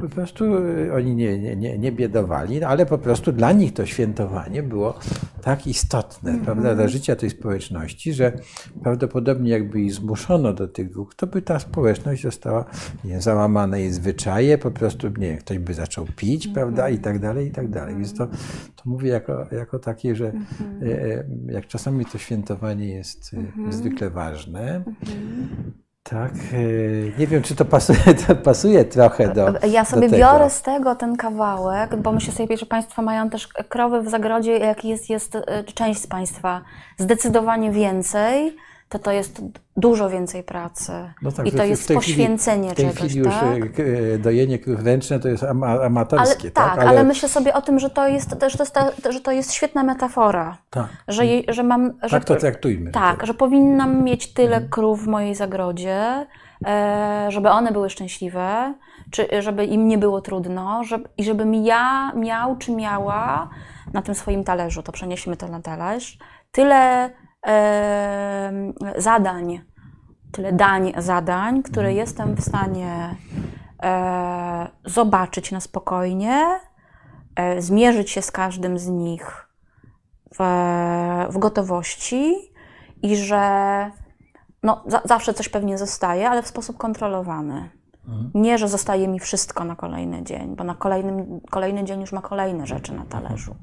[SPEAKER 1] po, prostu y, oni nie, nie, nie, biedowali, ale po prostu dla nich to świętowanie było tak istotne prawda, dla życia tej społeczności, że prawdopodobnie jakby ich zmuszono do tych dwóch, to by ta społeczność została nie, załamana jej zwyczaje, po prostu nie wiem, ktoś by zaczął pić, prawda, i tak dalej, i tak dalej. Więc to, to mówię jako, jako takie, że e, jak czasami to świętowanie jest e, zwykle ważne, tak, e, nie wiem, czy to pasuje, to pasuje trochę do
[SPEAKER 2] Ja
[SPEAKER 1] do
[SPEAKER 2] sobie
[SPEAKER 1] tego.
[SPEAKER 2] biorę z tego ten kawałek, bo myślę sobie, że Państwo mają też krowy w zagrodzie, jak jest, jest e, część z Państwa zdecydowanie więcej, to to jest dużo więcej pracy.
[SPEAKER 1] No tak,
[SPEAKER 2] I to jest
[SPEAKER 1] tej chwili-
[SPEAKER 2] poświęcenie
[SPEAKER 1] W tej chwili już
[SPEAKER 2] tak?
[SPEAKER 1] e, e, dojenie ręczne to jest ama,
[SPEAKER 2] Ale,
[SPEAKER 1] amatorskie,
[SPEAKER 2] tak,
[SPEAKER 1] tak?
[SPEAKER 2] ale... myślę sobie o tym, że to jest, że to jest, ta, że to jest świetna metafora.
[SPEAKER 1] tak.
[SPEAKER 2] Że, że mam. Że,
[SPEAKER 1] tak to traktujmy.
[SPEAKER 2] Tak, że powinnam mieć tyle krów w mojej zagrodzie, e, żeby one były szczęśliwe, czy żeby im nie było trudno, żeby, i żebym ja miał czy miała na tym swoim talerzu, to przenieśmy to na talerz, tyle zadań, tyle dań, zadań, które jestem w stanie e, zobaczyć na spokojnie, e, zmierzyć się z każdym z nich w, w gotowości i że no, za, zawsze coś pewnie zostaje, ale w sposób kontrolowany. Nie, że zostaje mi wszystko na kolejny dzień, bo na kolejnym, kolejny dzień już ma kolejne rzeczy na talerzu.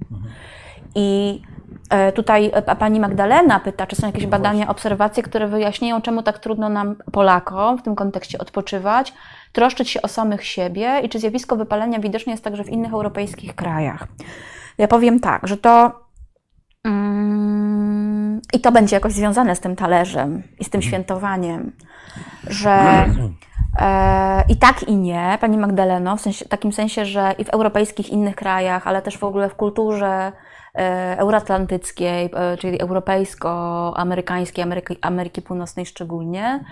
[SPEAKER 2] I e, tutaj e, pani Magdalena pyta, czy są jakieś badania, obserwacje, które wyjaśniają, czemu tak trudno nam, Polakom, w tym kontekście odpoczywać, troszczyć się o samych siebie i czy zjawisko wypalenia widoczne jest także w innych europejskich krajach. Ja powiem tak, że to Mm, I to będzie jakoś związane z tym talerzem i z tym świętowaniem, że I tak i nie, Pani Magdaleno, w sensie, takim sensie, że i w europejskich innych krajach, ale też w ogóle w kulturze e, euroatlantyckiej, e, czyli europejsko-amerykańskiej, Ameryki, Ameryki Północnej szczególnie,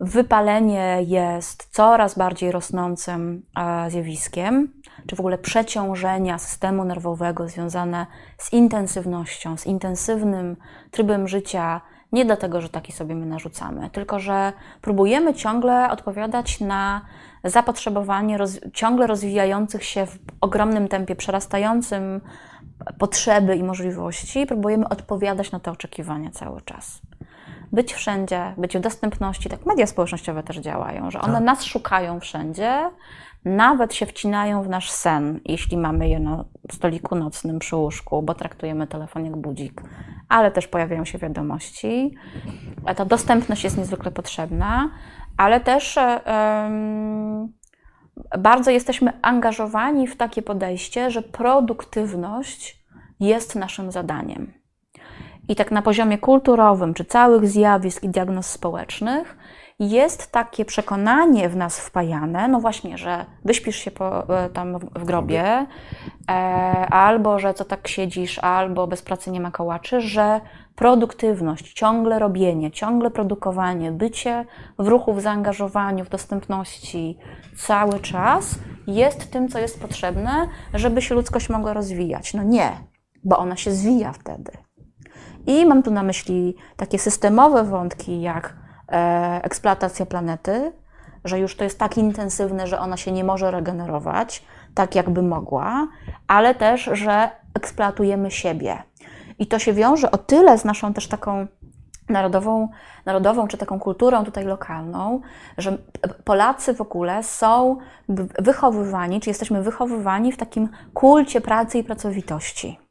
[SPEAKER 2] wypalenie jest coraz bardziej rosnącym zjawiskiem, czy w ogóle przeciążenia systemu nerwowego związane z intensywnością, z intensywnym trybem życia nie dlatego, że taki sobie my narzucamy, tylko że próbujemy ciągle odpowiadać na zapotrzebowanie roz, ciągle rozwijających się w ogromnym tempie, przerastającym potrzeby i możliwości, próbujemy odpowiadać na te oczekiwania cały czas. Być wszędzie, być w dostępności, tak media społecznościowe też działają, że one tak. nas szukają wszędzie, nawet się wcinają w nasz sen, jeśli mamy je na stoliku nocnym przy łóżku, bo traktujemy telefon jak budzik, ale też pojawiają się wiadomości. Ta dostępność jest niezwykle potrzebna, ale też um, bardzo jesteśmy angażowani w takie podejście, że produktywność jest naszym zadaniem. I tak na poziomie kulturowym, czy całych zjawisk i diagnoz społecznych, jest takie przekonanie w nas wpajane, no właśnie, że wyśpisz się po, e, tam w grobie, e, albo że co tak siedzisz, albo bez pracy nie ma kołaczy, że produktywność, ciągle robienie, ciągle produkowanie, bycie w ruchu, w zaangażowaniu, w dostępności cały czas jest tym, co jest potrzebne, żeby się ludzkość mogła rozwijać. No nie, bo ona się zwija wtedy. I mam tu na myśli takie systemowe wątki, jak eksploatacja planety, że już to jest tak intensywne, że ona się nie może regenerować tak, jakby mogła, ale też, że eksploatujemy siebie. I to się wiąże o tyle z naszą też taką narodową, narodową czy taką kulturą tutaj lokalną, że Polacy w ogóle są wychowywani, czy jesteśmy wychowywani w takim kulcie pracy i pracowitości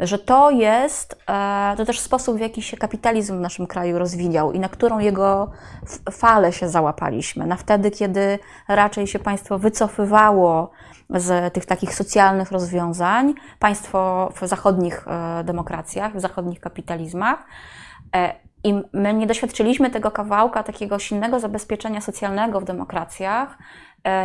[SPEAKER 2] że to jest e, to też sposób, w jaki się kapitalizm w naszym kraju rozwijał i na którą jego falę się załapaliśmy. Na wtedy, kiedy raczej się państwo wycofywało z tych takich socjalnych rozwiązań, państwo w zachodnich e, demokracjach, w zachodnich kapitalizmach. E, I my nie doświadczyliśmy tego kawałka takiego silnego zabezpieczenia socjalnego w demokracjach,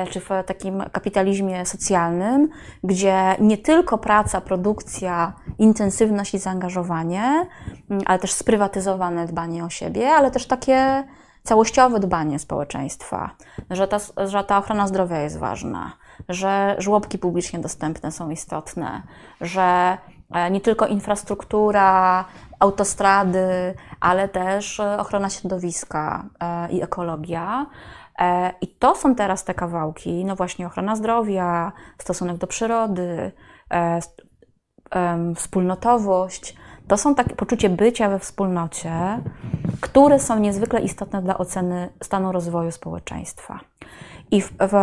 [SPEAKER 2] czy w takim kapitalizmie socjalnym, gdzie nie tylko praca, produkcja, intensywność i zaangażowanie, mm, ale też sprywatyzowane dbanie o siebie, ale też takie całościowe dbanie społeczeństwa, że ta, że ta ochrona zdrowia jest ważna, że żłobki publicznie dostępne są istotne, że e, nie tylko infrastruktura, autostrady, ale też e, ochrona środowiska i ekologia E, I to są teraz te kawałki, no właśnie ochrona zdrowia, stosunek do przyrody, e, wspólnotowość. To są takie poczucie bycia we wspólnocie, które są niezwykle istotne dla oceny stanu rozwoju społeczeństwa. I w, w,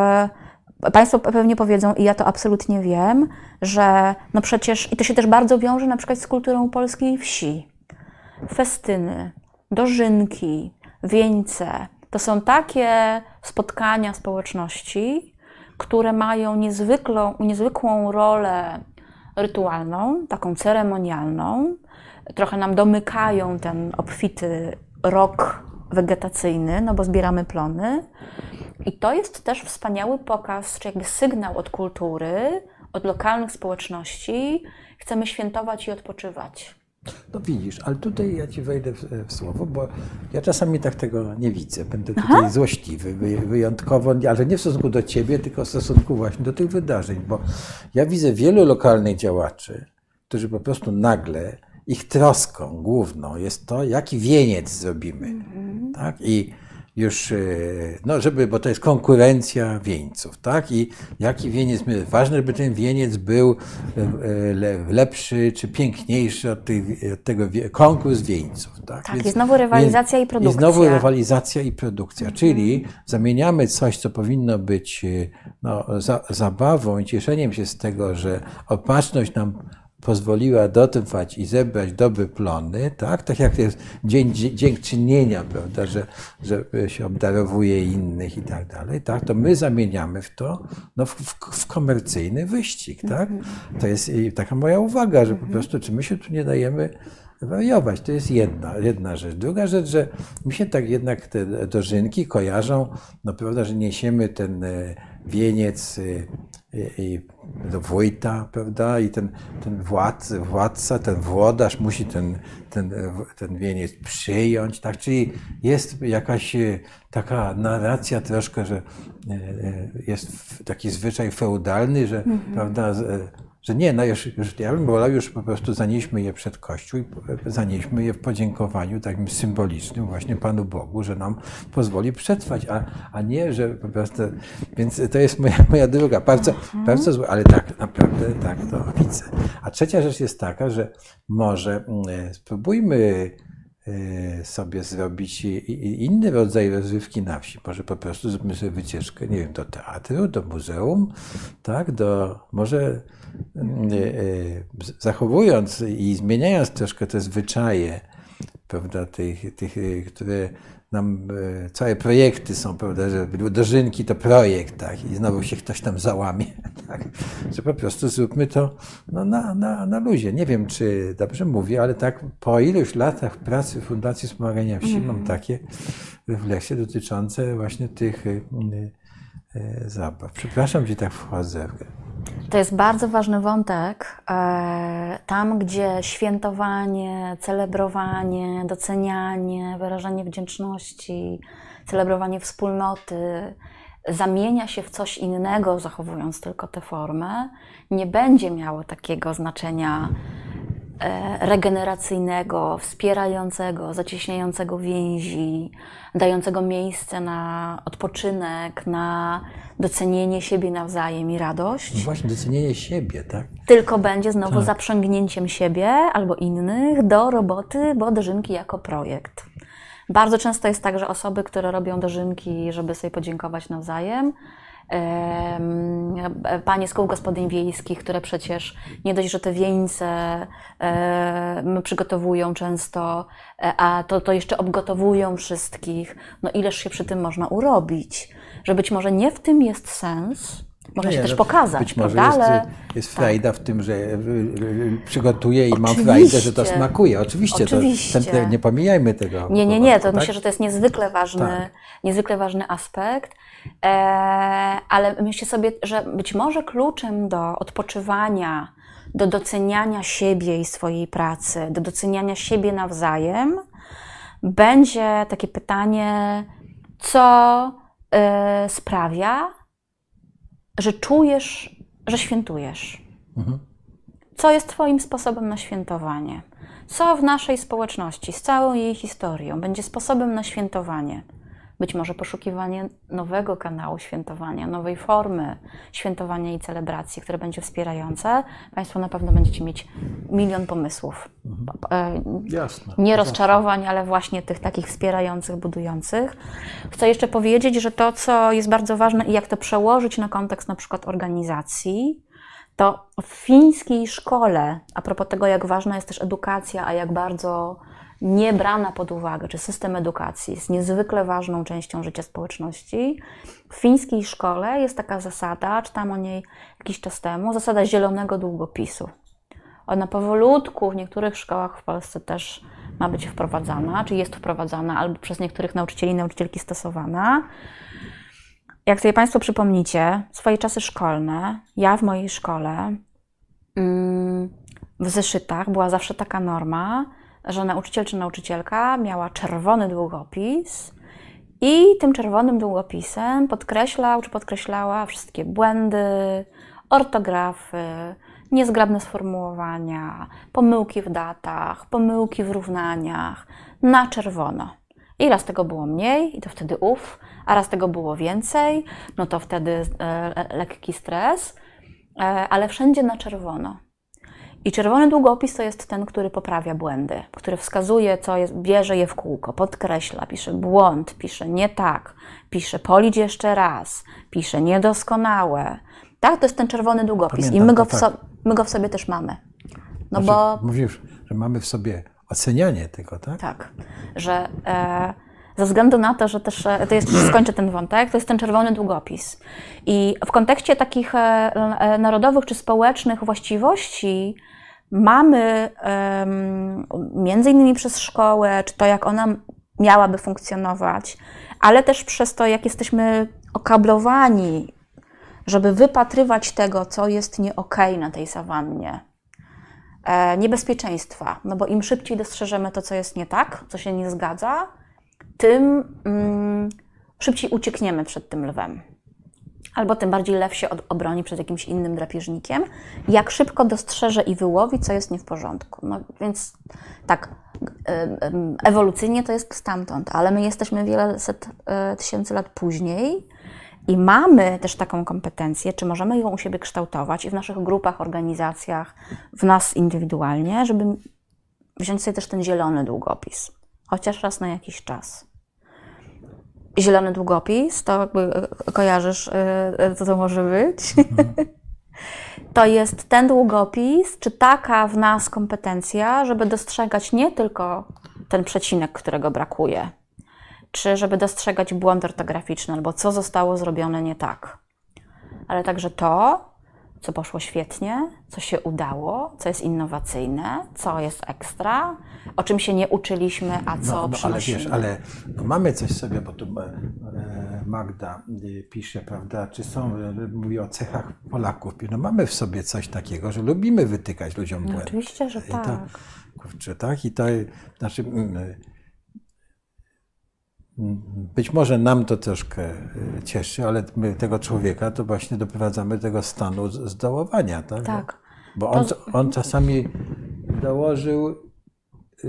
[SPEAKER 2] Państwo pewnie powiedzą, i ja to absolutnie wiem, że no przecież, i to się też bardzo wiąże na przykład z kulturą polskiej wsi. Festyny, dożynki, wieńce, to są takie spotkania społeczności, które mają niezwykłą, niezwykłą rolę rytualną, taką ceremonialną. Trochę nam domykają ten obfity rok wegetacyjny, no bo zbieramy plony. I to jest też wspaniały pokaz, czy jakby sygnał od kultury, od lokalnych społeczności. Chcemy świętować i odpoczywać.
[SPEAKER 1] No widzisz, ale tutaj ja ci wejdę w, w, słowo, bo ja czasami tak tego nie widzę. Będę tutaj Aha. złośliwy, wyjątkowo, ale nie w stosunku do ciebie, tylko w stosunku właśnie do tych wydarzeń, bo ja widzę wielu lokalnych działaczy, którzy po prostu nagle ich troską główną jest to, jaki wieniec zrobimy. Mhm. Tak? I już, e, no żeby, bo to jest konkurencja wieńców, tak? I jaki wieniec, ważne, żeby ten wieniec był e, e, lepszy czy piękniejszy od, tych, od tego konkurs wieńców, tak?
[SPEAKER 2] Tak, Więc, i znowu rywalizacja i produkcja.
[SPEAKER 1] I znowu rywalizacja i produkcja, mhm. czyli zamieniamy coś, co powinno być no, za, zabawą i cieszeniem się z tego, że opatrzność nam pozwoliła dotrwać i zebrać dobre plony, tak? Tak jak jest dzień dziękczynienia, prawda, że, że się obdarowuje innych i tak dalej, tak? To my zamieniamy w to no, w, w komercyjny wyścig, tak? To jest taka moja uwaga, że po prostu czy my się tu nie dajemy wariować. To jest jedna, jedna rzecz. Druga rzecz, że mi się tak jednak te dożynki kojarzą, no prawda, że niesiemy ten e, wieniec e, i do wójta, prawda, i ten, ten władca, władca, ten włodarz musi ten, ten, ten wieniec przyjąć, tak, czyli jest jakaś taka narracja troszkę, że jest taki zwyczaj feudalny, że, mm -hmm. prawda, że nie, no już, już, ja bym wolał już po prostu zanieśmy je przed Kościół i zanieśmy je w podziękowaniu takim symbolicznym właśnie Panu Bogu, że nam pozwoli przetrwać, a, a nie, że po prostu, więc to jest moja, moja druga, bardzo, mhm. bardzo złe, ale tak naprawdę tak to widzę. A trzecia rzecz jest taka, że może mm, spróbujmy e, sobie zrobić inny rodzaj rozrywki na wsi. Może po prostu zróbmy sobie wycieczkę, nie wiem, do teatru, do muzeum, tak, do, może E, e, zachowując i zmieniając troszkę te zwyczaje, prawda, tych, tych które nam, całe projekty są, prawda, że dożynki to projekt, tak, i znowu się ktoś tam załamie, tak, że po prostu zróbmy to no, na, na, na luzie. Nie wiem, czy dobrze mówię, ale tak po iluś latach pracy w Fundacji Wspomagania Wsi mm. mam takie refleksje dotyczące właśnie tych y, y, zabaw. Przepraszam, że tak wchodzę.
[SPEAKER 2] To jest bardzo ważny wątek. E, tam, gdzie świętowanie, celebrowanie, docenianie, wyrażanie wdzięczności, celebrowanie wspólnoty zamienia się w coś innego, zachowując tylko tę formę, nie będzie miało takiego znaczenia e, regeneracyjnego, wspierającego, zacieśniającego więzi, dającego miejsce na odpoczynek, na docenienie siebie nawzajem i radość.
[SPEAKER 1] No właśnie, docenienie siebie, tak?
[SPEAKER 2] Tylko będzie znowu tak. zaprzęgnięciem siebie albo innych do roboty, bo dożynki jako projekt. Bardzo często jest tak, że osoby, które robią dożynki, żeby sobie podziękować nawzajem, panie z kół gospodyń wiejskich, które przecież nie dość, że te wieńce przygotowują często, e, a to, to jeszcze obgotowują wszystkich. No ileż się przy tym można urobić, że być może nie w tym jest sens, można się też no, pokazać.
[SPEAKER 1] Być może jest, Ale, jest tak. frajda w tym, że y, y, przygotuję i Oczywiście. mam frajdę, że to smakuje. Oczywiście, Oczywiście. To, nie pomijajmy tego.
[SPEAKER 2] Nie, nie, nie. To tak? myślę, że to jest niezwykle ważny, tak. niezwykle ważny aspekt. E, ale myślę sobie, że być może kluczem do odpoczywania, do doceniania siebie i swojej pracy, do doceniania siebie nawzajem, będzie takie pytanie, co y, sprawia, że czujesz, że świętujesz. Mhm. Co jest Twoim sposobem na świętowanie? Co w naszej społeczności, z całą jej historią, będzie sposobem na świętowanie? Być może poszukiwanie nowego kanału świętowania, nowej formy świętowania i celebracji, które będzie wspierające. Państwo na pewno będziecie mieć milion pomysłów.
[SPEAKER 1] Mhm. Jasne.
[SPEAKER 2] Nie rozczarowań, ale właśnie tych takich wspierających, budujących. Chcę jeszcze powiedzieć, że to, co jest bardzo ważne i jak to przełożyć na kontekst na przykład organizacji, to w fińskiej szkole, a propos tego, jak ważna jest też edukacja, a jak bardzo nie brana pod uwagę, czy system edukacji jest niezwykle ważną częścią życia społeczności. W fińskiej szkole jest taka zasada, czytam o niej jakiś czas temu, zasada zielonego długopisu. Ona powolutku w niektórych szkołach w Polsce też ma być wprowadzana, czy jest wprowadzana, albo przez niektórych nauczycieli i nauczycielki stosowana. Jak sobie Państwo przypomnicie, swoje czasy szkolne, ja w mojej szkole mm, w zeszytach była zawsze taka norma, że nauczyciel czy nauczycielka miała czerwony długopis i tym czerwonym długopisem podkreślał czy podkreślała wszystkie błędy, ortografy, niezgrabne sformułowania, pomyłki w datach, pomyłki w równaniach na czerwono. I raz tego było mniej, i to wtedy uf, a raz tego było więcej, no to wtedy e, lekki stres, e, ale wszędzie na czerwono. I czerwony długopis to jest ten, który poprawia błędy, który wskazuje, co jest, bierze je w kółko, podkreśla, pisze błąd, pisze nie tak, pisze policz jeszcze raz, pisze niedoskonałe. Tak, to jest ten czerwony długopis Pamiętam, i my go, w so, my go w sobie też mamy.
[SPEAKER 1] No znaczy, bo... Mówisz, że mamy w sobie ocenianie tego, tak?
[SPEAKER 2] Tak, że... E, ze względu na to, że też, e, to jest, skończę ten wątek, to jest ten czerwony długopis. I w kontekście takich e, e, narodowych czy społecznych właściwości, mamy między innymi przez szkołę, czy to jak ona miałaby funkcjonować, ale też przez to, jak jesteśmy okablowani, żeby wypatrywać tego, co jest nie okay na tej sawannie, e, niebezpieczeństwa, no bo im szybciej dostrzeżemy to, co jest nie tak, co się nie zgadza, tym mm, szybciej uciekniemy przed tym lwem. Albo tym bardziej lew się obroni przed jakimś innym drapieżnikiem, jak szybko dostrzeże i wyłowi, co jest nie w porządku. No więc tak, ewolucyjnie to jest stamtąd, ale my jesteśmy wiele set e, tysięcy lat później i mamy też taką kompetencję, czy możemy ją u siebie kształtować i w naszych grupach, organizacjach, w nas indywidualnie, żeby wziąć sobie też ten zielony długopis, chociaż raz na jakiś czas. Zielony długopis, to jakby e, kojarzysz, e, co to może być? Mhm. to jest ten długopis, czy taka w nas kompetencja, żeby dostrzegać nie tylko ten przecinek, którego brakuje, czy żeby dostrzegać błąd ortograficzny albo co zostało zrobione nie tak, ale także to, co poszło świetnie, co się udało, co jest innowacyjne, co jest ekstra, o czym się nie uczyliśmy, a co no, no, przynosimy.
[SPEAKER 1] Ale wiesz, ale no mamy coś sobie, bo tu e, Magda y, pisze, prawda, czy są, y, mówi o cechach Polaków. No mamy w sobie coś takiego, że lubimy wytykać ludziom błędy. No,
[SPEAKER 2] oczywiście, że tak. I to,
[SPEAKER 1] kurczę, tak? I to, znaczy, mm, być może nam to troszkę cieszy, ale my tego człowieka to właśnie doprowadzamy do tego stanu zdołowania, tak?
[SPEAKER 2] Tak.
[SPEAKER 1] Bo on, on czasami dołożył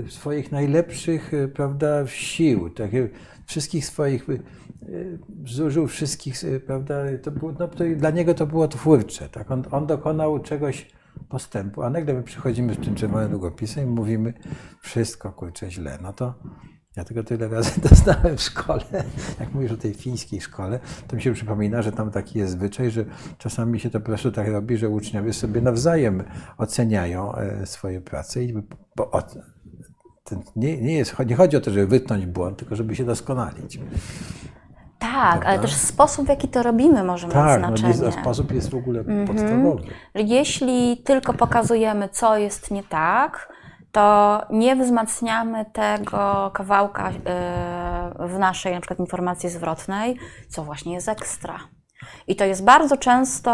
[SPEAKER 1] swoich najlepszych, prawda, sił, takie, wszystkich swoich zużył wszystkich, prawda, to było, no, to dla niego to było twórcze, tak, on, on dokonał czegoś postępu, a nagle my przychodzimy z tym czerwonym długopisem i mówimy wszystko, kurczę, źle, no to ja tego tyle razy doznałem w szkole, jak mówisz o tej fińskiej szkole, to mi się przypomina, że tam taki jest zwyczaj, że czasami się to po prostu tak robi, że uczniowie sobie nawzajem oceniają e, swoje prace, i, bo nie, nie, jest, nie chodzi o to, żeby wytnąć błąd, tylko żeby się doskonalić.
[SPEAKER 2] Tak, Prawda? ale też sposób, w jaki to robimy, może
[SPEAKER 1] tak,
[SPEAKER 2] mieć znaczenie.
[SPEAKER 1] Tak, no, sposób jest w ogóle mhm. podstawowy.
[SPEAKER 2] Jeśli tylko pokazujemy, co jest nie tak, to nie wzmacniamy tego kawałka e, w naszej na przykład informacji zwrotnej, co właśnie jest ekstra. I to jest bardzo często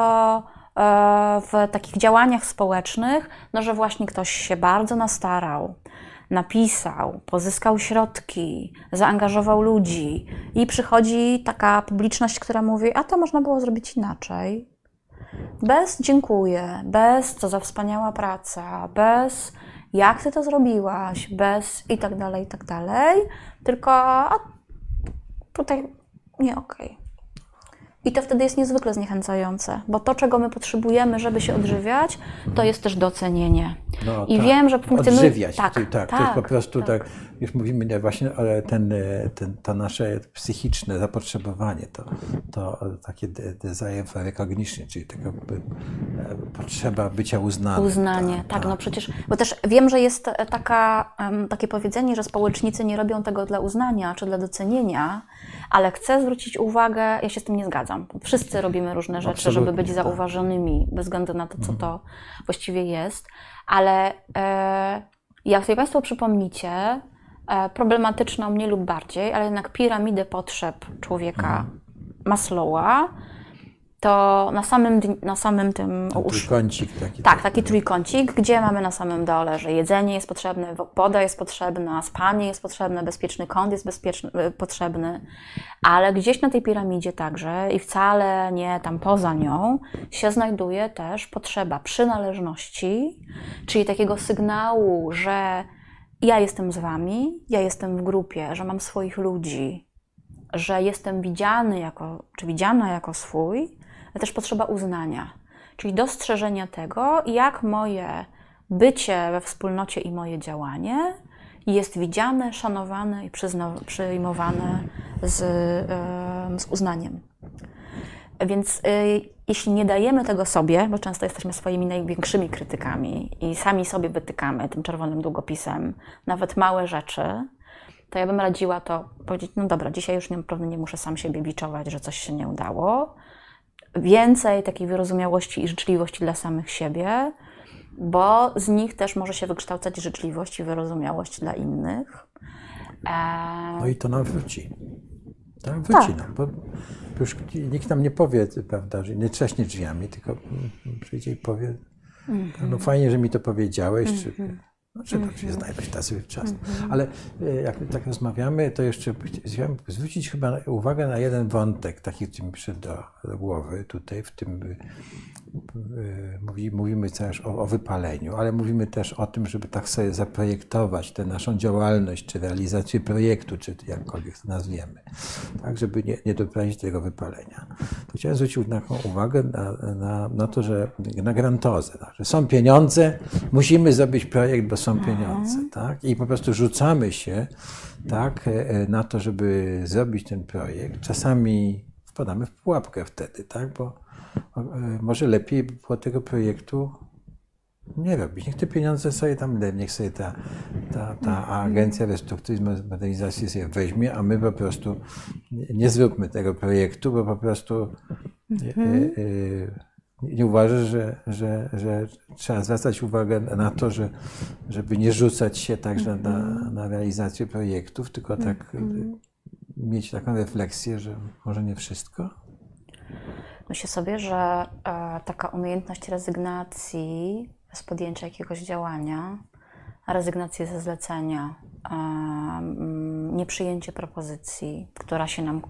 [SPEAKER 2] e, w takich działaniach społecznych, no, że właśnie ktoś się bardzo nastarał, napisał, pozyskał środki, zaangażował ludzi i przychodzi taka publiczność, która mówi: A to można było zrobić inaczej. Bez dziękuję, bez co za wspaniała praca, bez jak ty to zrobiłaś, bez i tak dalej, i tak dalej, tylko a tutaj nie okej. Okay. I to wtedy jest niezwykle zniechęcające, bo to, czego my potrzebujemy, żeby się odżywiać, to jest też docenienie. No, I tak. wiem, że funkcjonuje.
[SPEAKER 1] Odżywiać, tak, tak, tak, to jest po tak, prostu tak. tak już mówimy nie, właśnie, ale ten, ten, to nasze psychiczne zapotrzebowanie, to, to takie desire for recognition, czyli taka e, potrzeba bycia uznanym.
[SPEAKER 2] Uznanie, tak, tak, no przecież, bo też wiem, że jest taka, takie powiedzenie, że społecznicy nie robią tego dla uznania czy dla docenienia, ale chcę zwrócić uwagę, ja się z tym nie zgadzam. Wszyscy robimy różne rzeczy, Absolutnie, żeby być tak. zauważonymi, bez względu na to, co mhm. to właściwie jest, ale e, jak sobie Państwo przypomnicie, e, problematyczną mniej lub bardziej, ale jednak piramidę potrzeb człowieka mhm. Maslowa, to na samym, na samym tym...
[SPEAKER 1] Ten trójkącik taki.
[SPEAKER 2] Tak, taki trójkącik, gdzie mamy na samym dole, że jedzenie jest potrzebne, woda jest potrzebna, spanie jest potrzebne, bezpieczny kąt jest bezpieczny, y, potrzebny, ale gdzieś na tej piramidzie także i wcale nie tam poza nią się znajduje też potrzeba przynależności, czyli takiego sygnału, że ja jestem z Wami, ja jestem w grupie, że mam swoich ludzi, że jestem widziany jako, czy widziana jako swój, ale też potrzeba uznania, czyli dostrzeżenia tego, jak moje bycie we wspólnocie i moje działanie jest widziane, szanowane i przyjmowane z, z uznaniem. Więc y, jeśli nie dajemy tego sobie, bo często jesteśmy swoimi największymi krytykami i sami sobie wytykamy tym czerwonym długopisem nawet małe rzeczy, to ja bym radziła to powiedzieć, no dobra, dzisiaj już pewnie nie muszę sam siebie biczować, że coś się nie udało, więcej takiej wyrozumiałości i życzliwości dla samych siebie, bo z nich też może się wykształcać życzliwość i wyrozumiałość dla innych.
[SPEAKER 1] No i to nam wróci. Tak, wróci tak. bo już nikt nam nie powie, prawda, że nie trzaśnie drzwiami, tylko przyjdzie i powie, -hmm. no fajnie, że mi to powiedziałeś, mm -hmm. czy mhm. Trzeba mm -hmm. znaleźć tacy czas. Mm -hmm. Ale e, jak tak rozmawiamy, to jeszcze chciałem zwrócić chyba uwagę na jeden wątek, taki, który mi przyszedł do, do głowy tutaj, w tym e, mówi, mówimy też o, o, wypaleniu, ale mówimy też o tym, żeby tak sobie zaprojektować tę naszą działalność, czy realizację projektu, czy jakkolwiek to nazwiemy, tak, żeby nie, nie doprowadzić do tego wypalenia. To chciałem zwrócić uwagę na, na, na to, że na grantozę, tak, że są pieniądze, musimy zrobić projekt, bo są są pieniądze, tak? I po prostu rzucamy się, tak, e, e, na to, żeby zrobić ten projekt. Czasami wpadamy w pułapkę wtedy, tak? Bo e, może lepiej było tego projektu nie robić. Niech te pieniądze sobie tam, niech sobie ta, ta, ta agencja restrukturyzacji modernizacji sobie weźmie, a my po prostu nie, zróbmy tego projektu, bo po prostu mhm nie uważasz, że, że, że trzeba zwracać uwagę na to, że, żeby nie rzucać się także na, mhm. na realizację projektów, tylko tak mm. mieć taką refleksję, że może nie wszystko?
[SPEAKER 2] Myślę sobie, że e, taka umiejętność rezygnacji z podjęcia jakiegoś działania, rezygnacji ze zlecenia, e, nieprzyjęcie propozycji, która się nam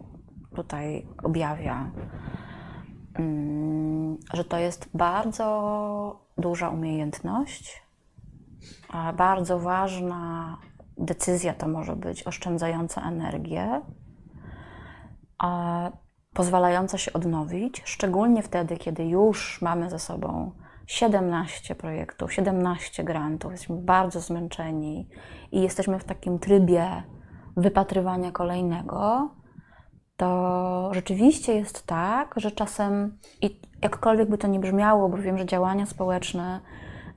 [SPEAKER 2] tutaj objawia, Mm, że to jest bardzo duża umiejętność, bardzo ważna decyzja to może być oszczędzająca energię, pozwalająca się odnowić, szczególnie wtedy, kiedy już mamy za sobą 17 projektów, 17 grantów, jesteśmy bardzo zmęczeni i jesteśmy w takim trybie wypatrywania kolejnego, to rzeczywiście jest tak, że czasem, i jakkolwiek by to nie brzmiało, bo wiem, że działania społeczne,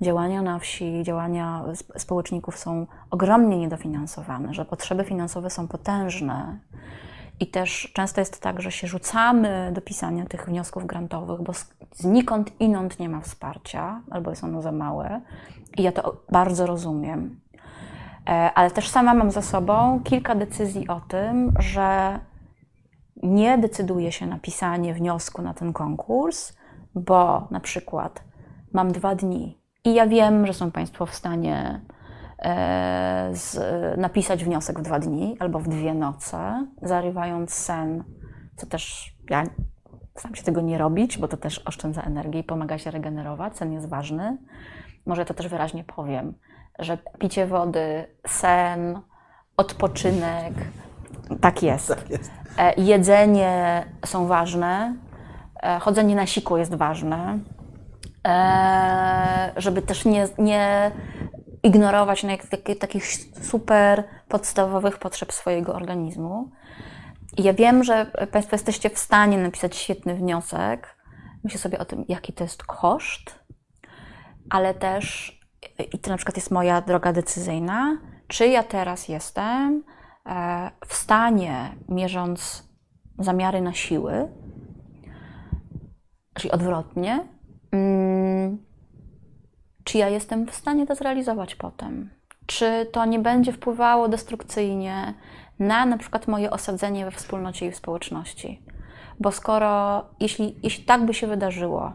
[SPEAKER 2] działania na wsi, działania społeczników są ogromnie niedofinansowane, że potrzeby finansowe są potężne. I też często jest tak, że się rzucamy do pisania tych wniosków grantowych, bo znikąd inąd nie ma wsparcia, albo jest ono za małe. I ja to bardzo rozumiem. E, ale też sama mam za sobą kilka decyzji o tym, że nie decyduję się na pisanie wniosku na ten konkurs, bo na przykład mam dwa dni i ja wiem, że są Państwo w stanie e, z, napisać wniosek w dwa dni albo w dwie noce, zarywając sen, co też ja staram się tego nie robić, bo to też oszczędza energię i pomaga się regenerować. Sen jest ważny. Może to też wyraźnie powiem, że picie wody, sen, odpoczynek, tak jest. Tak jest. E, jedzenie są ważne, e, chodzenie na siku jest ważne, e, żeby też nie, nie ignorować takich super podstawowych potrzeb swojego organizmu. Ja wiem, że Państwo jesteście w stanie napisać świetny wniosek. Myślę sobie o tym, jaki to jest koszt, ale też, i to na przykład jest moja droga decyzyjna, czy ja teraz jestem w stanie, mierząc zamiary na siły, czyli odwrotnie, mm, czy ja jestem w stanie to zrealizować potem? Czy to nie będzie wpływało destrukcyjnie na na przykład moje osadzenie we wspólnocie i w społeczności? Bo skoro, jeśli, jeśli tak by się wydarzyło,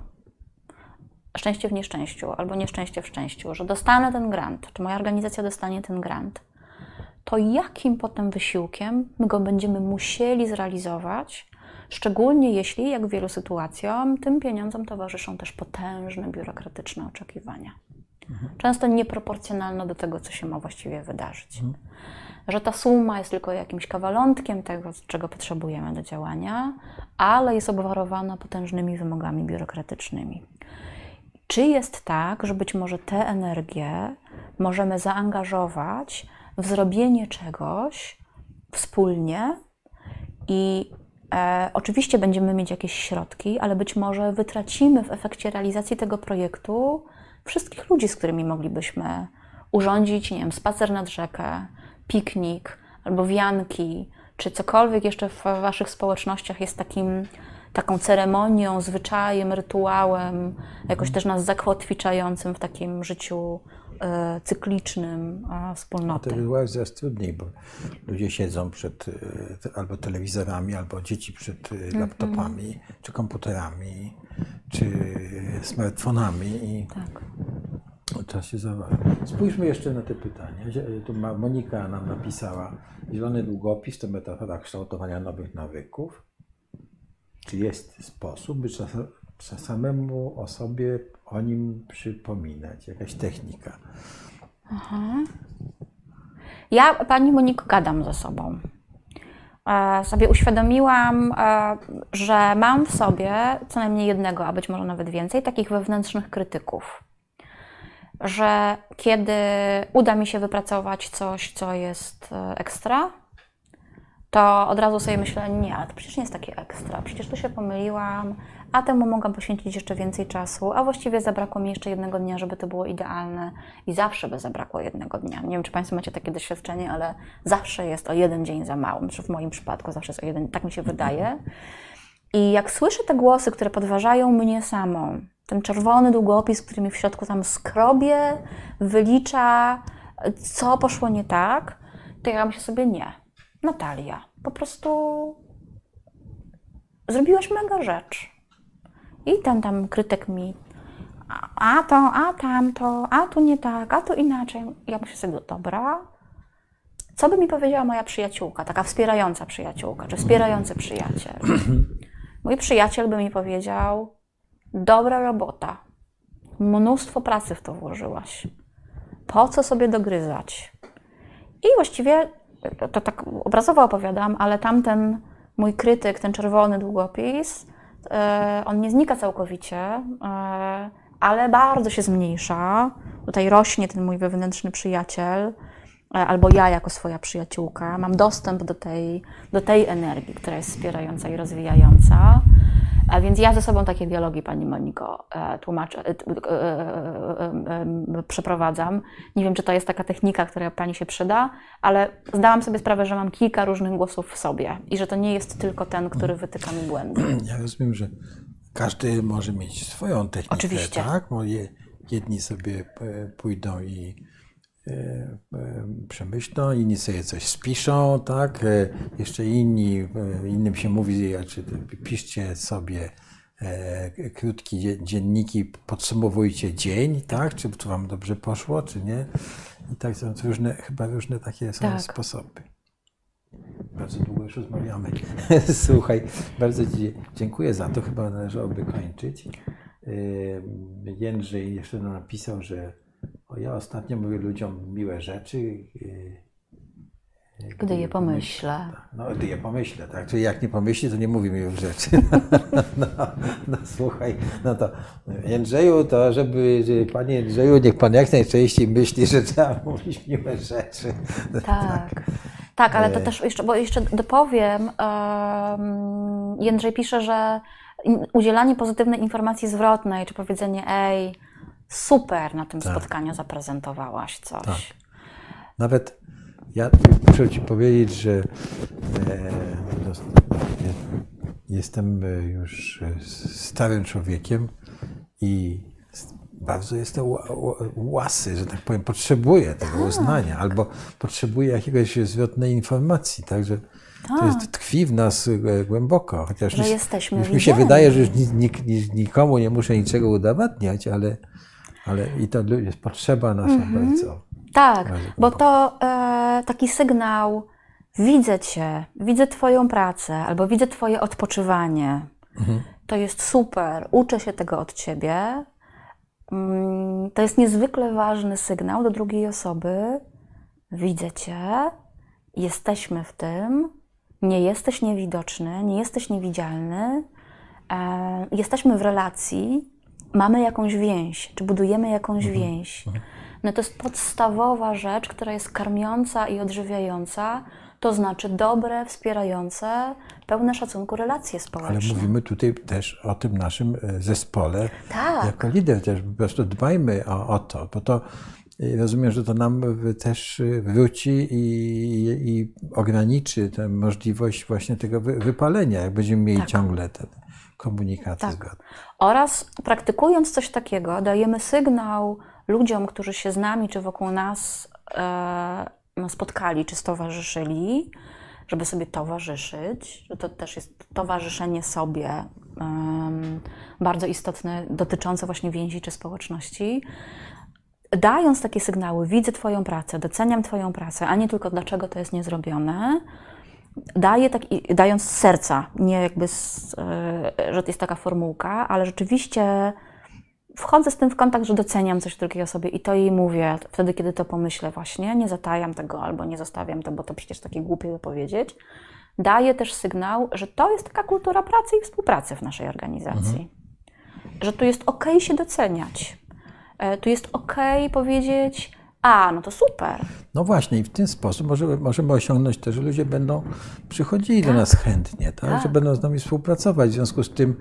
[SPEAKER 2] szczęście w nieszczęściu albo nieszczęście w szczęściu, że dostanę ten grant, czy moja organizacja dostanie ten grant, to jakim potem wysiłkiem my go będziemy musieli zrealizować, szczególnie jeśli, jak w wielu sytuacjom, tym pieniądzom towarzyszą też potężne biurokratyczne oczekiwania. Mhm. Często nieproporcjonalne do tego, co się ma właściwie wydarzyć. Mhm. Że ta suma jest tylko jakimś kawalątkiem tego, czego potrzebujemy do działania, ale jest obwarowana potężnymi wymogami biurokratycznymi. Czy jest tak, że być może tę energię możemy zaangażować w zrobienie czegoś wspólnie i e, oczywiście będziemy mieć jakieś środki, ale być może wytracimy w efekcie realizacji tego projektu wszystkich ludzi, z którymi moglibyśmy urządzić, nie wiem, spacer nad rzekę, piknik albo wianki, czy cokolwiek jeszcze w Waszych społecznościach jest takim taką ceremonią, zwyczajem, rytuałem, jakoś też nas zakotwiczającym w takim życiu cyklicznym e, wspólnoty.
[SPEAKER 1] To była coraz trudniej, bo ludzie siedzą przed e, albo telewizorami, albo dzieci przed e, laptopami, czy komputerami, czy smartfonami i
[SPEAKER 2] Tak.
[SPEAKER 1] czas się zaważy. Spójrzmy jeszcze na te pytania. Tu Monika nam napisała, zielony długopis to metafora kształtowania nowych nawyków. Czy jest sposób, by samemu o sobie o nim przypominać? Jakaś technika?
[SPEAKER 2] Ja, Pani Moniko, gadam ze sobą. E, sobie uświadomiłam, e, że mam w sobie co najmniej jednego, a być może nawet więcej, takich wewnętrznych krytyków. Że kiedy uda mi się wypracować coś, co jest e, ekstra, to od razu sobie myślę, nie, ale to przecież nie jest takie ekstra, przecież tu się pomyliłam, a temu mogłam poświęcić jeszcze więcej czasu, a właściwie zabrakło mi jeszcze jednego dnia, żeby to było idealne i zawsze by zabrakło jednego dnia. Nie wiem, czy Państwo macie takie doświadczenie, ale zawsze jest o jeden dzień za mało, znaczy w moim przypadku zawsze jest o jeden, tak mi się wydaje. I jak słyszę te głosy, które podważają mnie samą, ten czerwony długopis, który mi w środku tam skrobie, wylicza, co poszło nie tak, to ja myślę sobie nie. Natalia, po prostu zrobiłaś mega rzecz. I ten tam krytyk mi, a, to, a tamto, a tu nie tak, a tu inaczej. Ja myślę sobie, dobra, co by mi powiedziała moja przyjaciółka, taka wspierająca przyjaciółka, czy wspierający przyjaciel? Mój przyjaciel by mi powiedział, dobra robota, mnóstwo pracy w to włożyłaś. Po co sobie dogryzać? I właściwie to, tak obrazowo opowiadam, ale tamten mój krytyk, ten czerwony długopis, on nie znika całkowicie, e, ale bardzo się zmniejsza. Tutaj rośnie ten mój wewnętrzny przyjaciel, e, albo ja jako swoja przyjaciółka. Mam dostęp do tej, do tej energii, która jest wspierająca i rozwijająca. A więc ja ze sobą takie dialogi, Pani Moniko, e, tłumaczę, e, e, e, e, e, przeprowadzam. Nie wiem, czy to jest taka technika, która Pani się przyda, ale zdałam sobie sprawę, że mam kilka różnych głosów w sobie i że to nie jest tylko ten, który wytyka mi błędy.
[SPEAKER 1] Ja rozumiem, że każdy może mieć swoją technikę,
[SPEAKER 2] Oczywiście.
[SPEAKER 1] tak? Jedni sobie e, pójdą i e, e, przemyślą, inni sobie coś spiszą, tak? E, Jeszcze inni, e, innym się mówi, czy piszcie sobie e, krótkie dzie- dzienniki, podsumowujcie dzień, tak? Czy to wam dobrze poszło, czy nie? I tak są różne, chyba różne takie są
[SPEAKER 2] Tak.
[SPEAKER 1] sposoby. Bardzo długo już rozmawiamy. Słuchaj, bardzo Ci dziękuję za to. Chyba należałoby kończyć. Jędrzej jeszcze napisał, że o, ja ostatnio mówię ludziom miłe rzeczy. yy,
[SPEAKER 2] Gdy je pomyślę.
[SPEAKER 1] No, gdy je pomyślę, tak? Czyli jak nie pomyśli, to nie mówi miłych rzeczy. No, no, słuchaj, no to Jędrzeju, to żeby, że Panie Jędrzeju, niech Pan jak najczęściej myśli, że trzeba mówić miłe rzeczy.
[SPEAKER 2] Tak. Tak, ale to
[SPEAKER 1] E.
[SPEAKER 2] też jeszcze, bo jeszcze dopowiem, Jędrzej pisze, że udzielanie pozytywnej informacji zwrotnej, czy powiedzenie, ej, super na tym
[SPEAKER 1] Tak.
[SPEAKER 2] spotkaniu zaprezentowałaś coś.
[SPEAKER 1] Tak. Nawet ja muszę Ci powiedzieć, że e, jestem e, już e, starym człowiekiem i bardzo jestem ła- ła- łasy, że tak powiem, potrzebuję tego uznania albo potrzebuję jakiegoś zwrotnej informacji, także to jest, tkwi w nas e, głęboko. Chociaż
[SPEAKER 2] Że
[SPEAKER 1] już-
[SPEAKER 2] jesteśmy
[SPEAKER 1] już mi się wydaje, że już ni- nik- ni- nikomu nie muszę niczego udowadniać, ale, ale i to jest potrzeba nasza
[SPEAKER 2] Mhm.
[SPEAKER 1] bardzo.
[SPEAKER 2] Tak,
[SPEAKER 1] Bardzo
[SPEAKER 2] bo to e, taki sygnał, widzę Cię, widzę Twoją pracę, albo widzę Twoje odpoczywanie.
[SPEAKER 1] Mhm.
[SPEAKER 2] To jest super, uczę się tego od Ciebie. Mm, To jest niezwykle ważny sygnał do drugiej osoby. Widzę Cię, jesteśmy w tym, nie jesteś niewidoczny, nie jesteś niewidzialny, e, jesteśmy w relacji, mamy jakąś więź, czy budujemy jakąś więź. No to jest podstawowa rzecz, która jest karmiąca i odżywiająca, to znaczy dobre, wspierające, pełne szacunku relacje
[SPEAKER 1] Ale
[SPEAKER 2] społeczne.
[SPEAKER 1] mówimy tutaj też o tym naszym e, zespole.
[SPEAKER 2] Tak.
[SPEAKER 1] Jako lider też po prostu dbajmy o, o to, bo to e, rozumiem, że to nam też e, wróci i, i ograniczy tę możliwość właśnie tego wy, wypalenia, jak będziemy mieli
[SPEAKER 2] Tak.
[SPEAKER 1] ciągle ten komunikacji
[SPEAKER 2] Tak.
[SPEAKER 1] zgodnej.
[SPEAKER 2] Oraz praktykując coś takiego, dajemy sygnał ludziom, którzy się z nami czy wokół nas e, no, spotkali czy stowarzyszyli, żeby sobie towarzyszyć, że to też jest towarzyszenie sobie bardzo istotne, dotyczące właśnie więzi czy społeczności. Dając takie sygnały, widzę Twoją pracę, doceniam Twoją pracę, a nie tylko dlaczego to jest niezrobione, daje tak, dając z serca, nie jakby, z, e, że to jest taka formułka, ale rzeczywiście wchodzę z tym w kontakt, że doceniam coś drugiej osobie i to jej mówię wtedy, kiedy to pomyślę właśnie, nie zatajam tego albo nie zostawiam to, bo to przecież takie głupie by powiedzieć. Daję też sygnał, że to jest taka kultura pracy i współpracy w naszej organizacji. Że tu jest ok się doceniać. E, Tu jest ok powiedzieć, a, no to super.
[SPEAKER 1] No właśnie, i w ten sposób możemy, możemy osiągnąć to, że ludzie będą przychodzili do
[SPEAKER 2] Tak.
[SPEAKER 1] nas chętnie, tak?
[SPEAKER 2] Tak.
[SPEAKER 1] że będą z nami współpracować. W związku z tym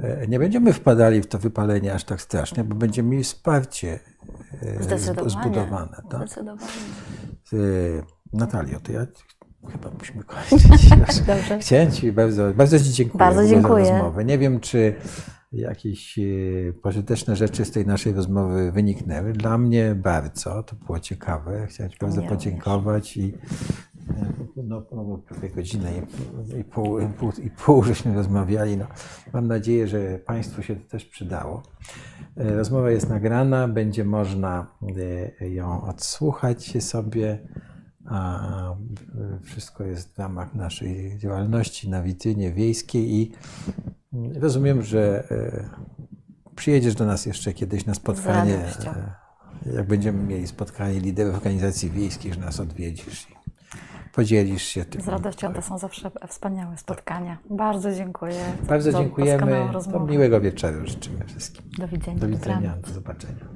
[SPEAKER 1] e, nie będziemy wpadali w to wypalenie aż tak strasznie, bo będziemy mieli wsparcie e, zbudowane. Tak?
[SPEAKER 2] Zdecydowanie.
[SPEAKER 1] E, Natalio, to ja chyba musimy kończyć.
[SPEAKER 2] Dobrze.
[SPEAKER 1] Chciałem Ci bardzo, bardzo Ci dziękuję,
[SPEAKER 2] Bardzo dziękuję.
[SPEAKER 1] za rozmowę. Nie wiem, czy jakieś e, pożyteczne rzeczy z tej naszej rozmowy wyniknęły. Dla mnie bardzo, to było ciekawe. Chciałem Ci bardzo podziękować i e, no, no, prawie godzinę i, i, pół, i, pół, i pół żeśmy rozmawiali. No, mam nadzieję, że Państwu się to też przydało. E, Rozmowa jest nagrana, będzie można ją odsłuchać sobie. A wszystko jest w ramach naszej działalności na witrynie wiejskiej i rozumiem, że e, przyjedziesz do nas jeszcze kiedyś na spotkanie. e, Jak będziemy mieli spotkanie liderów organizacji wiejskich, że nas odwiedzisz i podzielisz się tym.
[SPEAKER 2] Z radością to są zawsze wspaniałe spotkania. Bardzo dziękuję.
[SPEAKER 1] Bardzo dziękujemy. miłego wieczoru życzymy wszystkim.
[SPEAKER 2] Do widzenia.
[SPEAKER 1] Do widzenia, do zobaczenia.